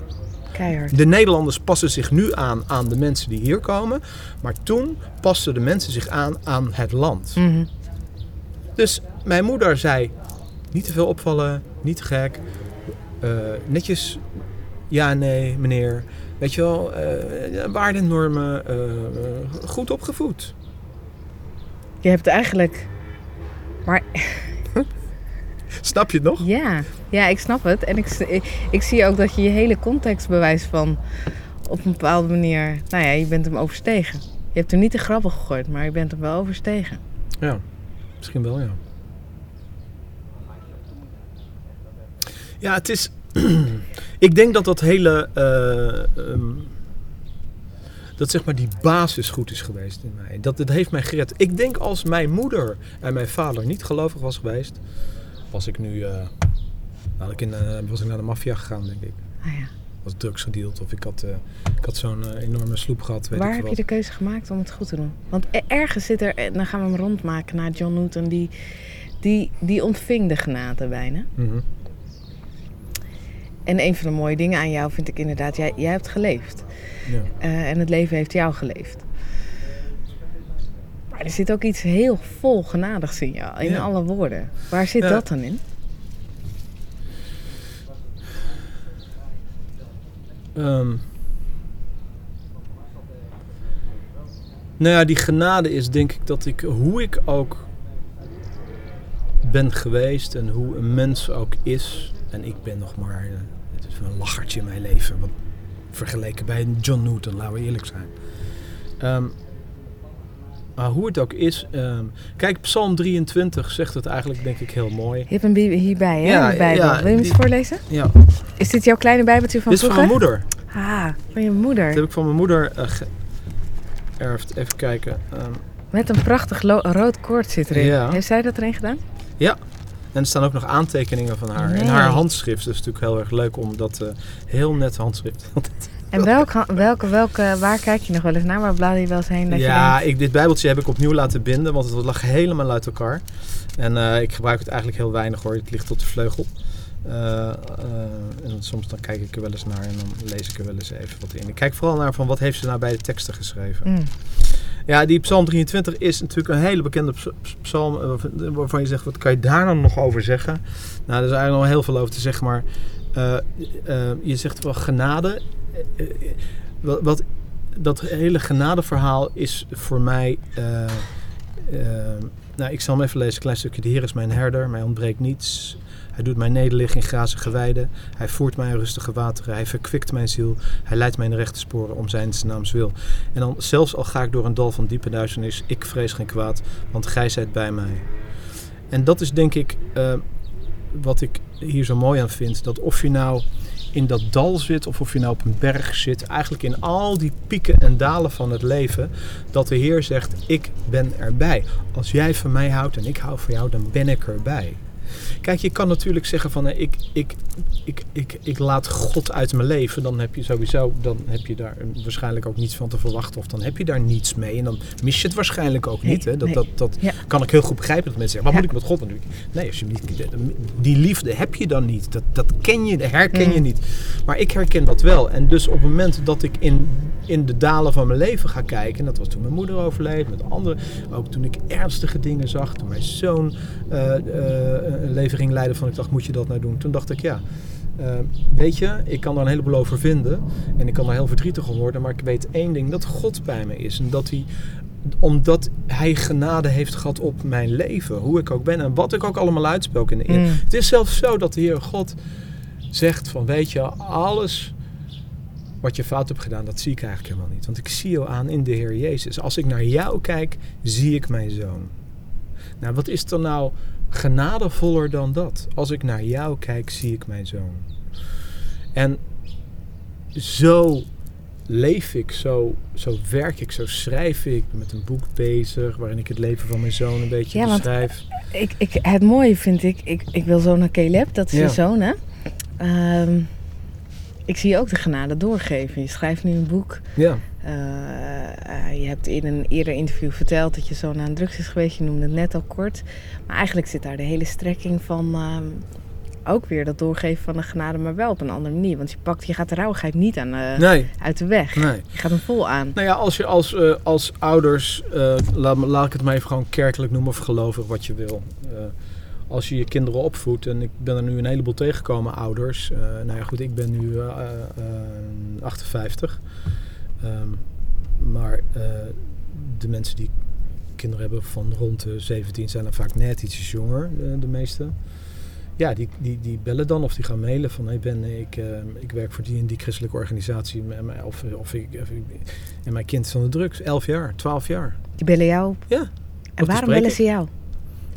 Keihard. De Nederlanders passen zich nu aan aan de mensen die hier komen. Maar toen pasten de mensen zich aan aan het land. Mm -hmm. Dus mijn moeder zei, niet te veel opvallen, niet te gek. Uh, netjes, ja, nee, meneer. Weet je wel, uh, waarden en normen, uh, goed opgevoed. Je hebt eigenlijk... Maar... Snap je het nog? Ja, ja ik snap het. En ik, ik, ik zie ook dat je je hele context bewijst van... op een bepaalde manier... Nou ja, je bent hem overstegen. Je hebt er niet de grappen gegooid, maar je bent hem wel overstegen. Ja, misschien wel, ja. Ja, het is... ik denk dat dat hele... Uh, um, dat zeg maar die basis goed is geweest in mij. Dat het heeft mij gered. Ik denk als mijn moeder en mijn vader niet gelovig was geweest... was ik nu... Uh, had ik in, uh, was ik naar de maffia gegaan, denk ik. Ah, ja. Was drugs gedeeld of ik had, uh, ik had zo'n enorme sloep gehad. Weet Waar ik heb wat. je de keuze gemaakt om het goed te doen? Want ergens zit er... Dan gaan we hem rondmaken naar John Newton. Die, die, die ontving de genade bijna. Mm -hmm. En een van de mooie dingen aan jou vind ik inderdaad... Jij, jij hebt geleefd. Ja. Uh, en het leven heeft jou geleefd. Maar er zit ook iets heel vol genadigs in jou. In Ja. alle woorden. Waar zit Ja. dat dan in? Um, nou ja, die genade is denk ik dat ik, hoe ik ook ben geweest en hoe een mens ook is. En ik ben nog maar, een lachertje in mijn leven. Wat vergeleken bij John Newton, laten we eerlijk zijn. Um, maar hoe het ook is. Um, kijk, Psalm 23 zegt het eigenlijk, denk ik, heel mooi. Je hebt hem bi- hierbij, hè? Ja, de Bijbel. ja, Wil je hem eens voorlezen? Ja, Is dit jouw kleine bijbeltje van dit is van vroeger? mijn moeder. Ah, van je moeder. Dat heb ik van mijn moeder uh, geërfd. Even kijken. Um, Met een prachtig rood koord zit erin. Ja. Heeft zij dat erin gedaan? En er staan ook nog aantekeningen van haar. Nee. haar handschrift. Dus is natuurlijk heel erg leuk om dat uh, heel net handschrift. En welke, welke, welke, waar kijk je nog wel eens naar? Waar blader je wel eens heen? Dat ja, je denkt, ik, dit bijbeltje heb ik opnieuw laten binden, want het lag helemaal uit elkaar. En uh, ik gebruik het eigenlijk heel weinig hoor. Het ligt tot de vleugel. Uh, uh, en soms dan kijk ik er wel eens naar en dan lees ik er wel eens even wat in. Ik kijk vooral naar van wat heeft ze nou bij de teksten geschreven. mm, Ja, die Psalm 23 is natuurlijk een hele bekende ps- psalm eh, waarvan je zegt, wat kan je daar dan nog over zeggen? Nou, er is eigenlijk nog heel veel over te zeggen, maar uh, je zegt wel genade. Wat, wat, dat hele genadeverhaal is voor mij... nou, ik zal hem even lezen, een klein stukje. De Heer is mijn herder, mij ontbreekt niets. Hij doet mij nederliggen in grazige weiden. Hij voert mij in rustige wateren. Hij verkwikt mijn ziel. Hij leidt mij in de rechte sporen om zijn naams wil. En dan, zelfs al ga ik door een dal van diepe duisternis, ik vrees geen kwaad, want gij zijt bij mij. En dat is denk ik uh, wat ik hier zo mooi aan vind. Dat of je nou in dat dal zit of of je nou op een berg zit, eigenlijk in al die pieken en dalen van het leven, dat de Heer zegt: Ik ben erbij. Als jij van mij houdt en ik hou van jou, dan ben ik erbij. Kijk, je kan natuurlijk zeggen van eh, ik, ik, ik, ik, ik laat God uit mijn leven. Dan heb je sowieso, dan heb je daar waarschijnlijk ook niets van te verwachten. Of dan heb je daar niets mee. En dan mis je het waarschijnlijk ook niet. Hè? Dat, dat, dat kan ik heel goed begrijpen dat mensen zeggen, wat moet ik met God natuurlijk? Nee, als je niet, die liefde heb je dan niet. Dat, dat ken je, herken je Mm. niet. Maar ik herken dat wel. En dus op het moment dat ik in, in de dalen van mijn leven ga kijken, en dat was toen mijn moeder overleed, met anderen, ook toen ik ernstige dingen zag, toen mijn zoon eh, eh, ging leiden van ik dacht, moet je dat nou doen? Toen dacht ik, ja, eh, weet je, ik kan daar een heleboel over vinden en ik kan daar heel verdrietig om worden, maar ik weet één ding, dat God bij me is en dat hij omdat hij genade heeft gehad op mijn leven, hoe ik ook ben en wat ik ook allemaal uitspook in de eer. Mm. Het is zelfs zo dat de Heer God zegt van weet je, alles wat je fout hebt gedaan, dat zie ik eigenlijk helemaal niet. Want ik zie jou aan in de Heer Jezus. Als ik naar jou kijk, zie ik mijn zoon. Nou, wat is er nou genadevoller dan dat? Als ik naar jou kijk, zie ik mijn zoon. En zo leef ik, zo, zo werk ik, zo schrijf ik. Ik ben met een boek bezig waarin ik het leven van mijn zoon een beetje Ja, want- beschrijf. Ik, ik, het mooie vind ik, ik, ik wil zo naar Caleb, dat is Ja. je zoon hè. Ehm, ik zie ook de genade doorgeven. Je schrijft nu een boek. Ja, Eh, eh, je hebt in een eerder interview verteld dat je zoon aan drugs is geweest. Je noemde het net al kort. Maar eigenlijk zit daar de hele strekking van ehm, ook weer dat doorgeven van de genade, maar wel op een andere manier. Want je, pakt, je gaat de rauwigheid niet aan, eh, nee, uit de weg. nee. Je gaat hem vol aan. Nou ja, als je als, eh, als ouders, eh, laat, laat ik het maar even gewoon kerkelijk noemen of gelovig wat je wil. Eh, als je je kinderen opvoedt, en ik ben er nu een heleboel tegengekomen, ouders. eh, nou ja, goed, ik ben nu eh, eh, 58. Ehm, maar eh, de mensen die kinderen hebben van rond de 17 zijn dan vaak net ietsjes jonger, de, de meeste. Ja, die, die, die bellen dan of die gaan mailen van hey Ben, ik, eh, ik werk voor die en die christelijke organisatie. en mij- Of, of, ik, of en mijn kind is van de drugs, 11 jaar, 12 jaar. Die bellen jou op. Ja. En waarom bellen ze jou?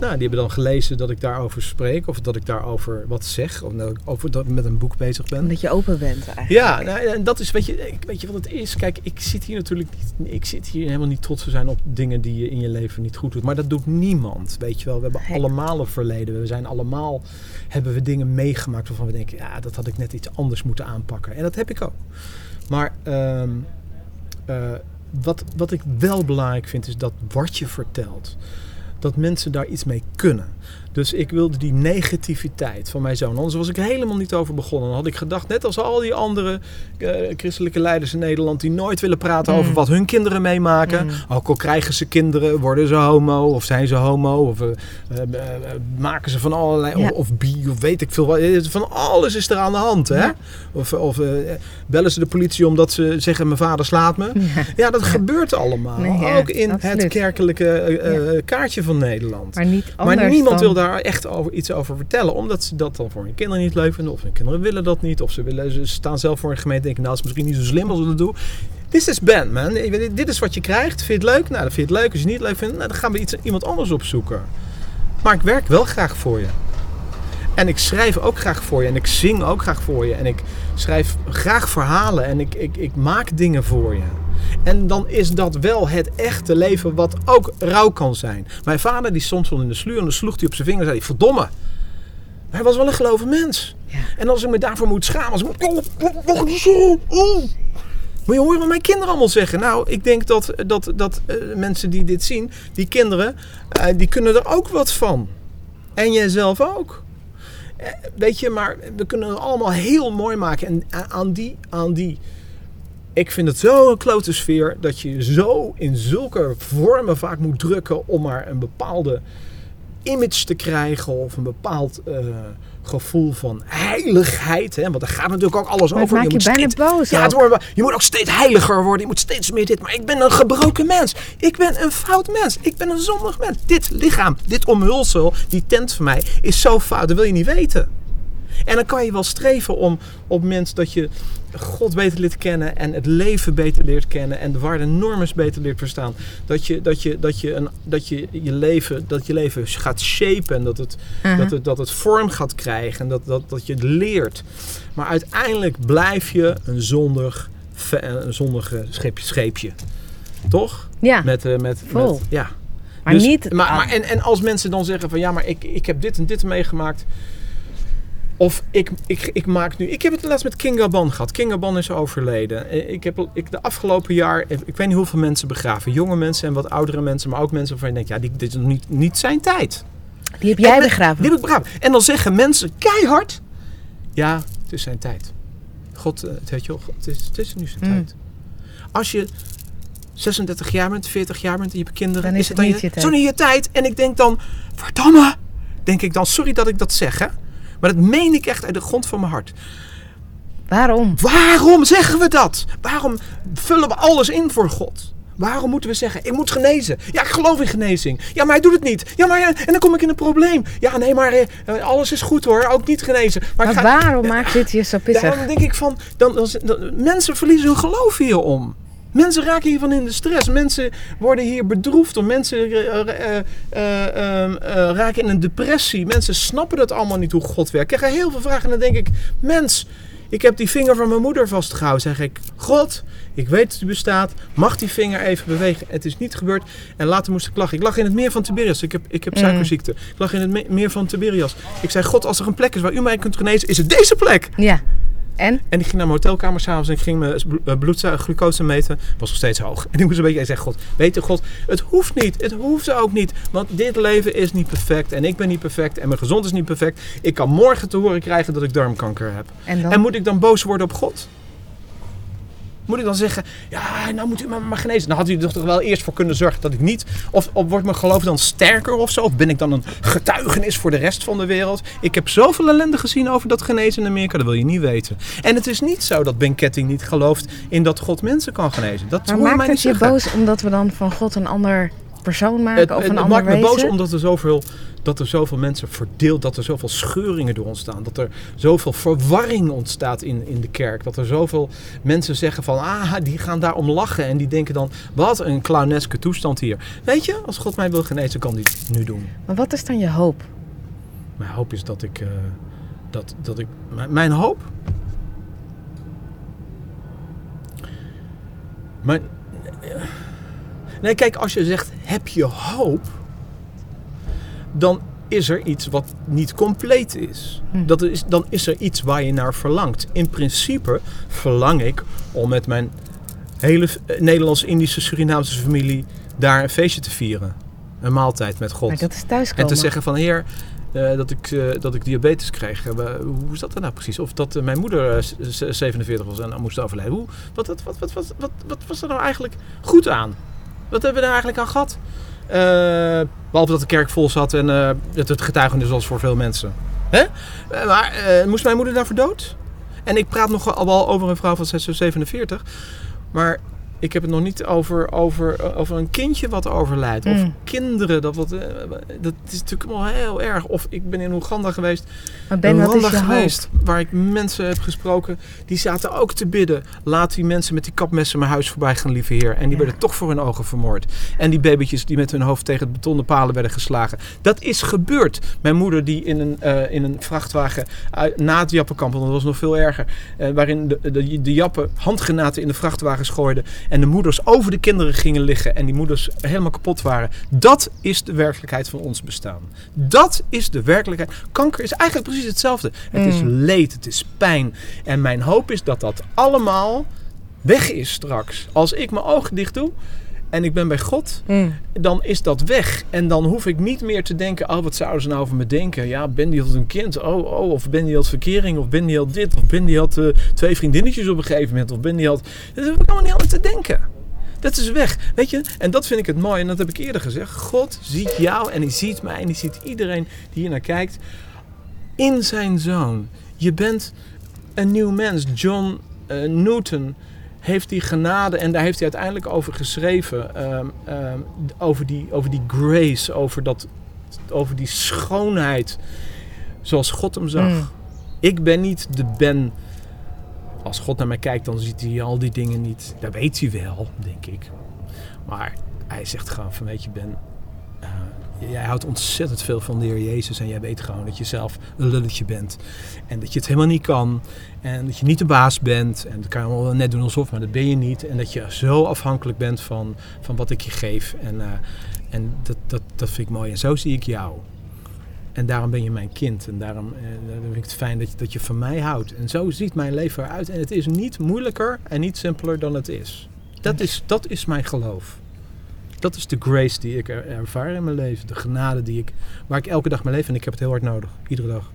Nou, die hebben dan gelezen dat ik daarover spreek of dat ik daarover wat zeg. Of dat ik over dat ik met een boek bezig ben. Omdat je open bent eigenlijk. Ja, nou, en dat is, weet je, weet je wat het is? Kijk, ik zit hier natuurlijk niet, ik zit hier helemaal niet trots te zijn op dingen die je in je leven niet goed doet. Maar dat doet niemand, weet je wel. We hebben allemaal een verleden. We zijn allemaal, hebben we dingen meegemaakt waarvan we denken, ja, dat had ik net iets anders moeten aanpakken. En dat heb ik ook. Maar ehm, eh, wat, wat ik wel belangrijk vind, is dat wat je vertelt, dat mensen daar iets mee kunnen. Dus ik wilde die negativiteit van mijn zoon. Anders was ik helemaal niet over begonnen. Dan had ik gedacht, net als al die andere eh, christelijke leiders in Nederland... die nooit willen praten Mm. over wat hun kinderen meemaken. Mm. Ook al krijgen ze kinderen, worden ze homo of zijn ze homo... of eh, eh, maken ze van allerlei... Ja. Of, of bi, of weet ik veel wat. Van alles is er aan de hand, hè? Ja. Of, of bellen ze de politie omdat ze zeggen... mijn vader slaat me. Ja. Ja, dat gebeurt allemaal. Nee, ook in het kerkelijke kaartje van Nederland. Maar niet anders Maar niemand dan... wil daar echt over, iets over vertellen. Omdat ze dat dan voor hun kinderen niet leuk vinden. Of hun kinderen willen dat niet. Of ze, willen, ze staan zelf voor een gemeente en denken... nou, is misschien niet zo slim als we dat doen. This is band, man. Dit- Dit is wat je krijgt. Vind je het leuk? Nou, dan vind je het leuk. Als je het niet leuk vindt, nou, dan gaan we iets, iemand anders opzoeken. Maar ik werk wel graag voor je. En ik schrijf ook graag voor je. En ik zing ook graag voor je. En ik schrijf graag verhalen. En ik, ik, ik maak dingen voor je. En dan is dat wel het echte leven wat ook rauw kan zijn. Mijn vader die stond in de sluur en dan sloeg hij op zijn vinger en zei verdomme. Hij was wel een gelovig mens. Ja. En als ik me daarvoor moet schamen, als ik moet, oh, zo? Oh. Moet je horen wat mijn kinderen allemaal zeggen? Nou, ik denk dat, dat, dat eh, mensen die dit zien, die kinderen, eh, die kunnen er ook wat van. En jijzelf ook. Eh, weet je, maar we kunnen het allemaal heel mooi maken. En aan die, aan die ik vind het zo'n klote sfeer dat je zo in zulke vormen vaak moet drukken om maar een bepaalde image te krijgen of een bepaald eh, gevoel van heiligheid. Hè? Want daar gaat natuurlijk ook alles Maar over. maakt je moet bijna steeds- boos ja, het wordt, je moet ook steeds heiliger worden. Je moet steeds meer dit. Maar ik ben een gebroken mens. Ik ben een fout mens. Ik ben een zondig mens. Dit lichaam, dit omhulsel, die tent van mij is zo fout. Dat wil je niet weten. En dan kan je wel streven om op het moment dat je God beter leert kennen en het leven beter leert kennen en de waarden en normen beter leert verstaan. Dat je, dat je, dat je, een, dat je, je, leven, dat je leven gaat shapen en dat het, Aha. dat het, dat het vorm gaat krijgen en dat, dat, dat je het leert. Maar uiteindelijk blijf je een zondig, een zondige scheepje. scheepje. Toch? Ja, Met, eh, met, Vol. met- ja. Maar Dus- niet... Maar, maar en, en als mensen dan zeggen van ja, maar ik, ik heb dit en dit meegemaakt. Of ik, ik, ik maak nu. Ik heb het laatst met Kinga Ban gehad. Kinga Ban is overleden. Ik heb ik, de afgelopen jaar. Ik weet niet hoeveel mensen begraven. Jonge mensen en wat oudere mensen. Maar ook mensen waarvan je denkt: ja, die, dit is nog niet, niet zijn tijd. die heb jij En begraven. Die heb ik begraven. En dan zeggen mensen keihard: ja, het is zijn tijd. God, eh, het, weet je het, is, het is nu zijn Mm. tijd. Als je 36 jaar bent, 40 jaar bent en je hebt kinderen, Dan is het het dan niet je tijd. Zo niet je tijd. En ik denk dan, verdomme, denk ik dan, sorry dat ik dat zeg, hè. Maar dat meen ik echt uit de grond van mijn hart. Waarom? Waarom zeggen we dat? Waarom vullen we alles in voor God? Waarom moeten we zeggen, ik moet genezen? Ja, ik geloof in genezing. Ja, maar hij doet het niet. Ja, maar ja, en dan kom ik in een probleem. Ja, nee, maar eh, alles is goed hoor, ook niet genezen. Maar, Maar ik ga, waarom maakt dit je zo pissig? daarom denk ik van, dan, dan, dan- mensen verliezen hun geloof hierom. Mensen raken hiervan in de stress. Mensen worden hier bedroefd. Om mensen eh, eh, eh, ehm, eh, raken in een depressie. Mensen snappen dat allemaal niet hoe God werkt. Ik krijg heel veel vragen en dan denk ik... Mens, ik heb die vinger van mijn moeder vastgehouden. Zeg ik, God, ik weet dat u bestaat. Mag die vinger even bewegen? Het is niet gebeurd. En later moest ik lachen. Ik lag in het meer van Tiberias. Ik heb, ik heb Mm. suikerziekte. Ik lag in het me- meer van Tiberias. Ik zei, God, als er een plek is waar u mij kunt genezen, is het deze plek. Ja. En? En ik ging naar mijn hotelkamer s'avonds en ik ging mijn eh, bloedglucose meten. Was nog steeds hoog. En ik moest een beetje zeggen, God, weet je God, het hoeft niet. Het hoeft ook niet. Want dit leven is niet perfect. En ik ben niet perfect. En mijn gezond is niet perfect. Ik kan morgen te horen krijgen dat ik darmkanker heb. En dan? En moet ik dan boos worden op God? Moet ik dan zeggen, ja, nou moet u me maar genezen. Dan had u er toch wel eerst voor kunnen zorgen dat ik niet... Of, of wordt mijn geloof dan sterker of zo? Of ben ik dan een getuigenis voor de rest van de wereld? Ik heb zoveel ellende gezien over dat genezen in Amerika, dat wil je niet weten. En het is niet zo dat Ben Ketting niet gelooft in dat God mensen kan genezen. Dat Maar maakt het je zeggen. boos omdat we dan van God een ander persoon maken Het, of een het ander maakt me wezen? boos omdat er zoveel, dat er zoveel mensen verdeeld, dat er zoveel scheuringen door ontstaan, dat er zoveel verwarring ontstaat in, in de kerk, dat er zoveel mensen zeggen van, ah, die gaan daarom lachen en die denken dan, wat een clowneske toestand hier. Weet je, als God mij wil genezen, kan die het nu doen. Maar wat is dan je hoop? Mijn hoop is dat ik, eh, dat, dat ik, mijn, mijn hoop. Mijn, nee, kijk, als je zegt, heb je hoop, dan is er iets wat niet compleet is. Hm. Dat is. Dan is er iets waar je naar verlangt. In principe verlang ik om met mijn hele eh, Nederlands-Indische Surinaamse familie daar een feestje te vieren. Een maaltijd met God. Maar dat is thuiskomen. En te zeggen van heer, eh, dat, ik, eh, dat ik diabetes kreeg. Hoe is dat dan nou precies? Of dat mijn moeder eh, z- z- 47 was en moest overlijden. Hoe, wat, wat, wat, wat, wat, wat, wat was er nou eigenlijk goed aan? Wat hebben we daar eigenlijk aan gehad? Eh, behalve dat de kerk vol zat en eh, dat het getuigenis was voor veel mensen. Hè? Eh, maar moest mijn moeder daarvoor dood? En ik praat nog al wel over een vrouw van 47. Maar ik heb het nog niet over, over, over een kindje wat overlijdt. Of Mm. kinderen. Dat, wat, eh, dat is natuurlijk wel heel erg. Of ik ben in Oeganda geweest. Maar Ben, hoop? geweest. Waar ik mensen heb gesproken. Die zaten ook te bidden. Laat die mensen met die kapmessen mijn huis voorbij gaan, lieve heer. En die Ja. werden toch voor hun ogen vermoord. En die babytjes die met hun hoofd tegen de betonnen palen werden geslagen. Dat is gebeurd. Mijn moeder die in een, eh, in een vrachtwagen uit, na het Jappenkamp, want dat was nog veel erger. eh, waarin de, de, de Jappen handgranaten in de vrachtwagens gooiden. En de moeders over de kinderen gingen liggen. En die moeders helemaal kapot waren. Dat is de werkelijkheid van ons bestaan. Dat is de werkelijkheid. Kanker is eigenlijk precies hetzelfde. Het is Mm. leed, het is pijn. En mijn hoop is dat dat allemaal weg is straks. Als ik mijn ogen dicht doe en ik ben bij God, Mm. dan is dat weg. En dan hoef ik niet meer te denken, oh wat zouden ze nou over me denken? Ja, Ben die had een kind, oh, oh, of Ben die had verkering, of Ben die had dit, of Ben die had eh, twee vriendinnetjes op een gegeven moment, of Ben die had... Dat heb ik allemaal niet aan te denken. Dat is weg, weet je? En dat vind ik het mooi, en dat heb ik eerder gezegd. God ziet jou en hij ziet mij en hij ziet iedereen die hier naar kijkt in zijn zoon. Je bent een nieuw mens. John eh, Newton heeft die genade en daar heeft hij uiteindelijk over geschreven. ehm, ehm, over, die, over die grace, over, dat, over die schoonheid zoals God hem zag. Mm. Ik ben niet de Ben. Als God naar mij kijkt, dan ziet hij al die dingen niet. Dat weet hij wel, denk ik. Maar hij zegt gewoon van, weet je Ben, jij houdt ontzettend veel van de Heer Jezus en jij weet gewoon dat je zelf een lulletje bent. En dat je het helemaal niet kan. En dat je niet de baas bent. En dat kan je allemaal net doen alsof, maar dat ben je niet. En dat je zo afhankelijk bent van, van wat ik je geef. En, eh, en dat, dat, dat vind ik mooi. En zo zie ik jou. En daarom ben je mijn kind. En daarom eh, vind ik het fijn dat je, dat je van mij houdt. En zo ziet mijn leven eruit. En het is niet moeilijker en niet simpeler dan het is. Dat is, dat is mijn geloof. Dat is de grace die ik er, ervaar in mijn leven. De genade die ik, waar ik elke dag mijn leef. En ik heb het heel hard nodig. Iedere dag.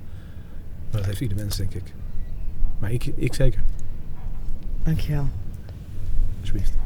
Maar dat heeft ieder mens, denk ik. Maar ik, ik zeker. Dankjewel. Alsjeblieft.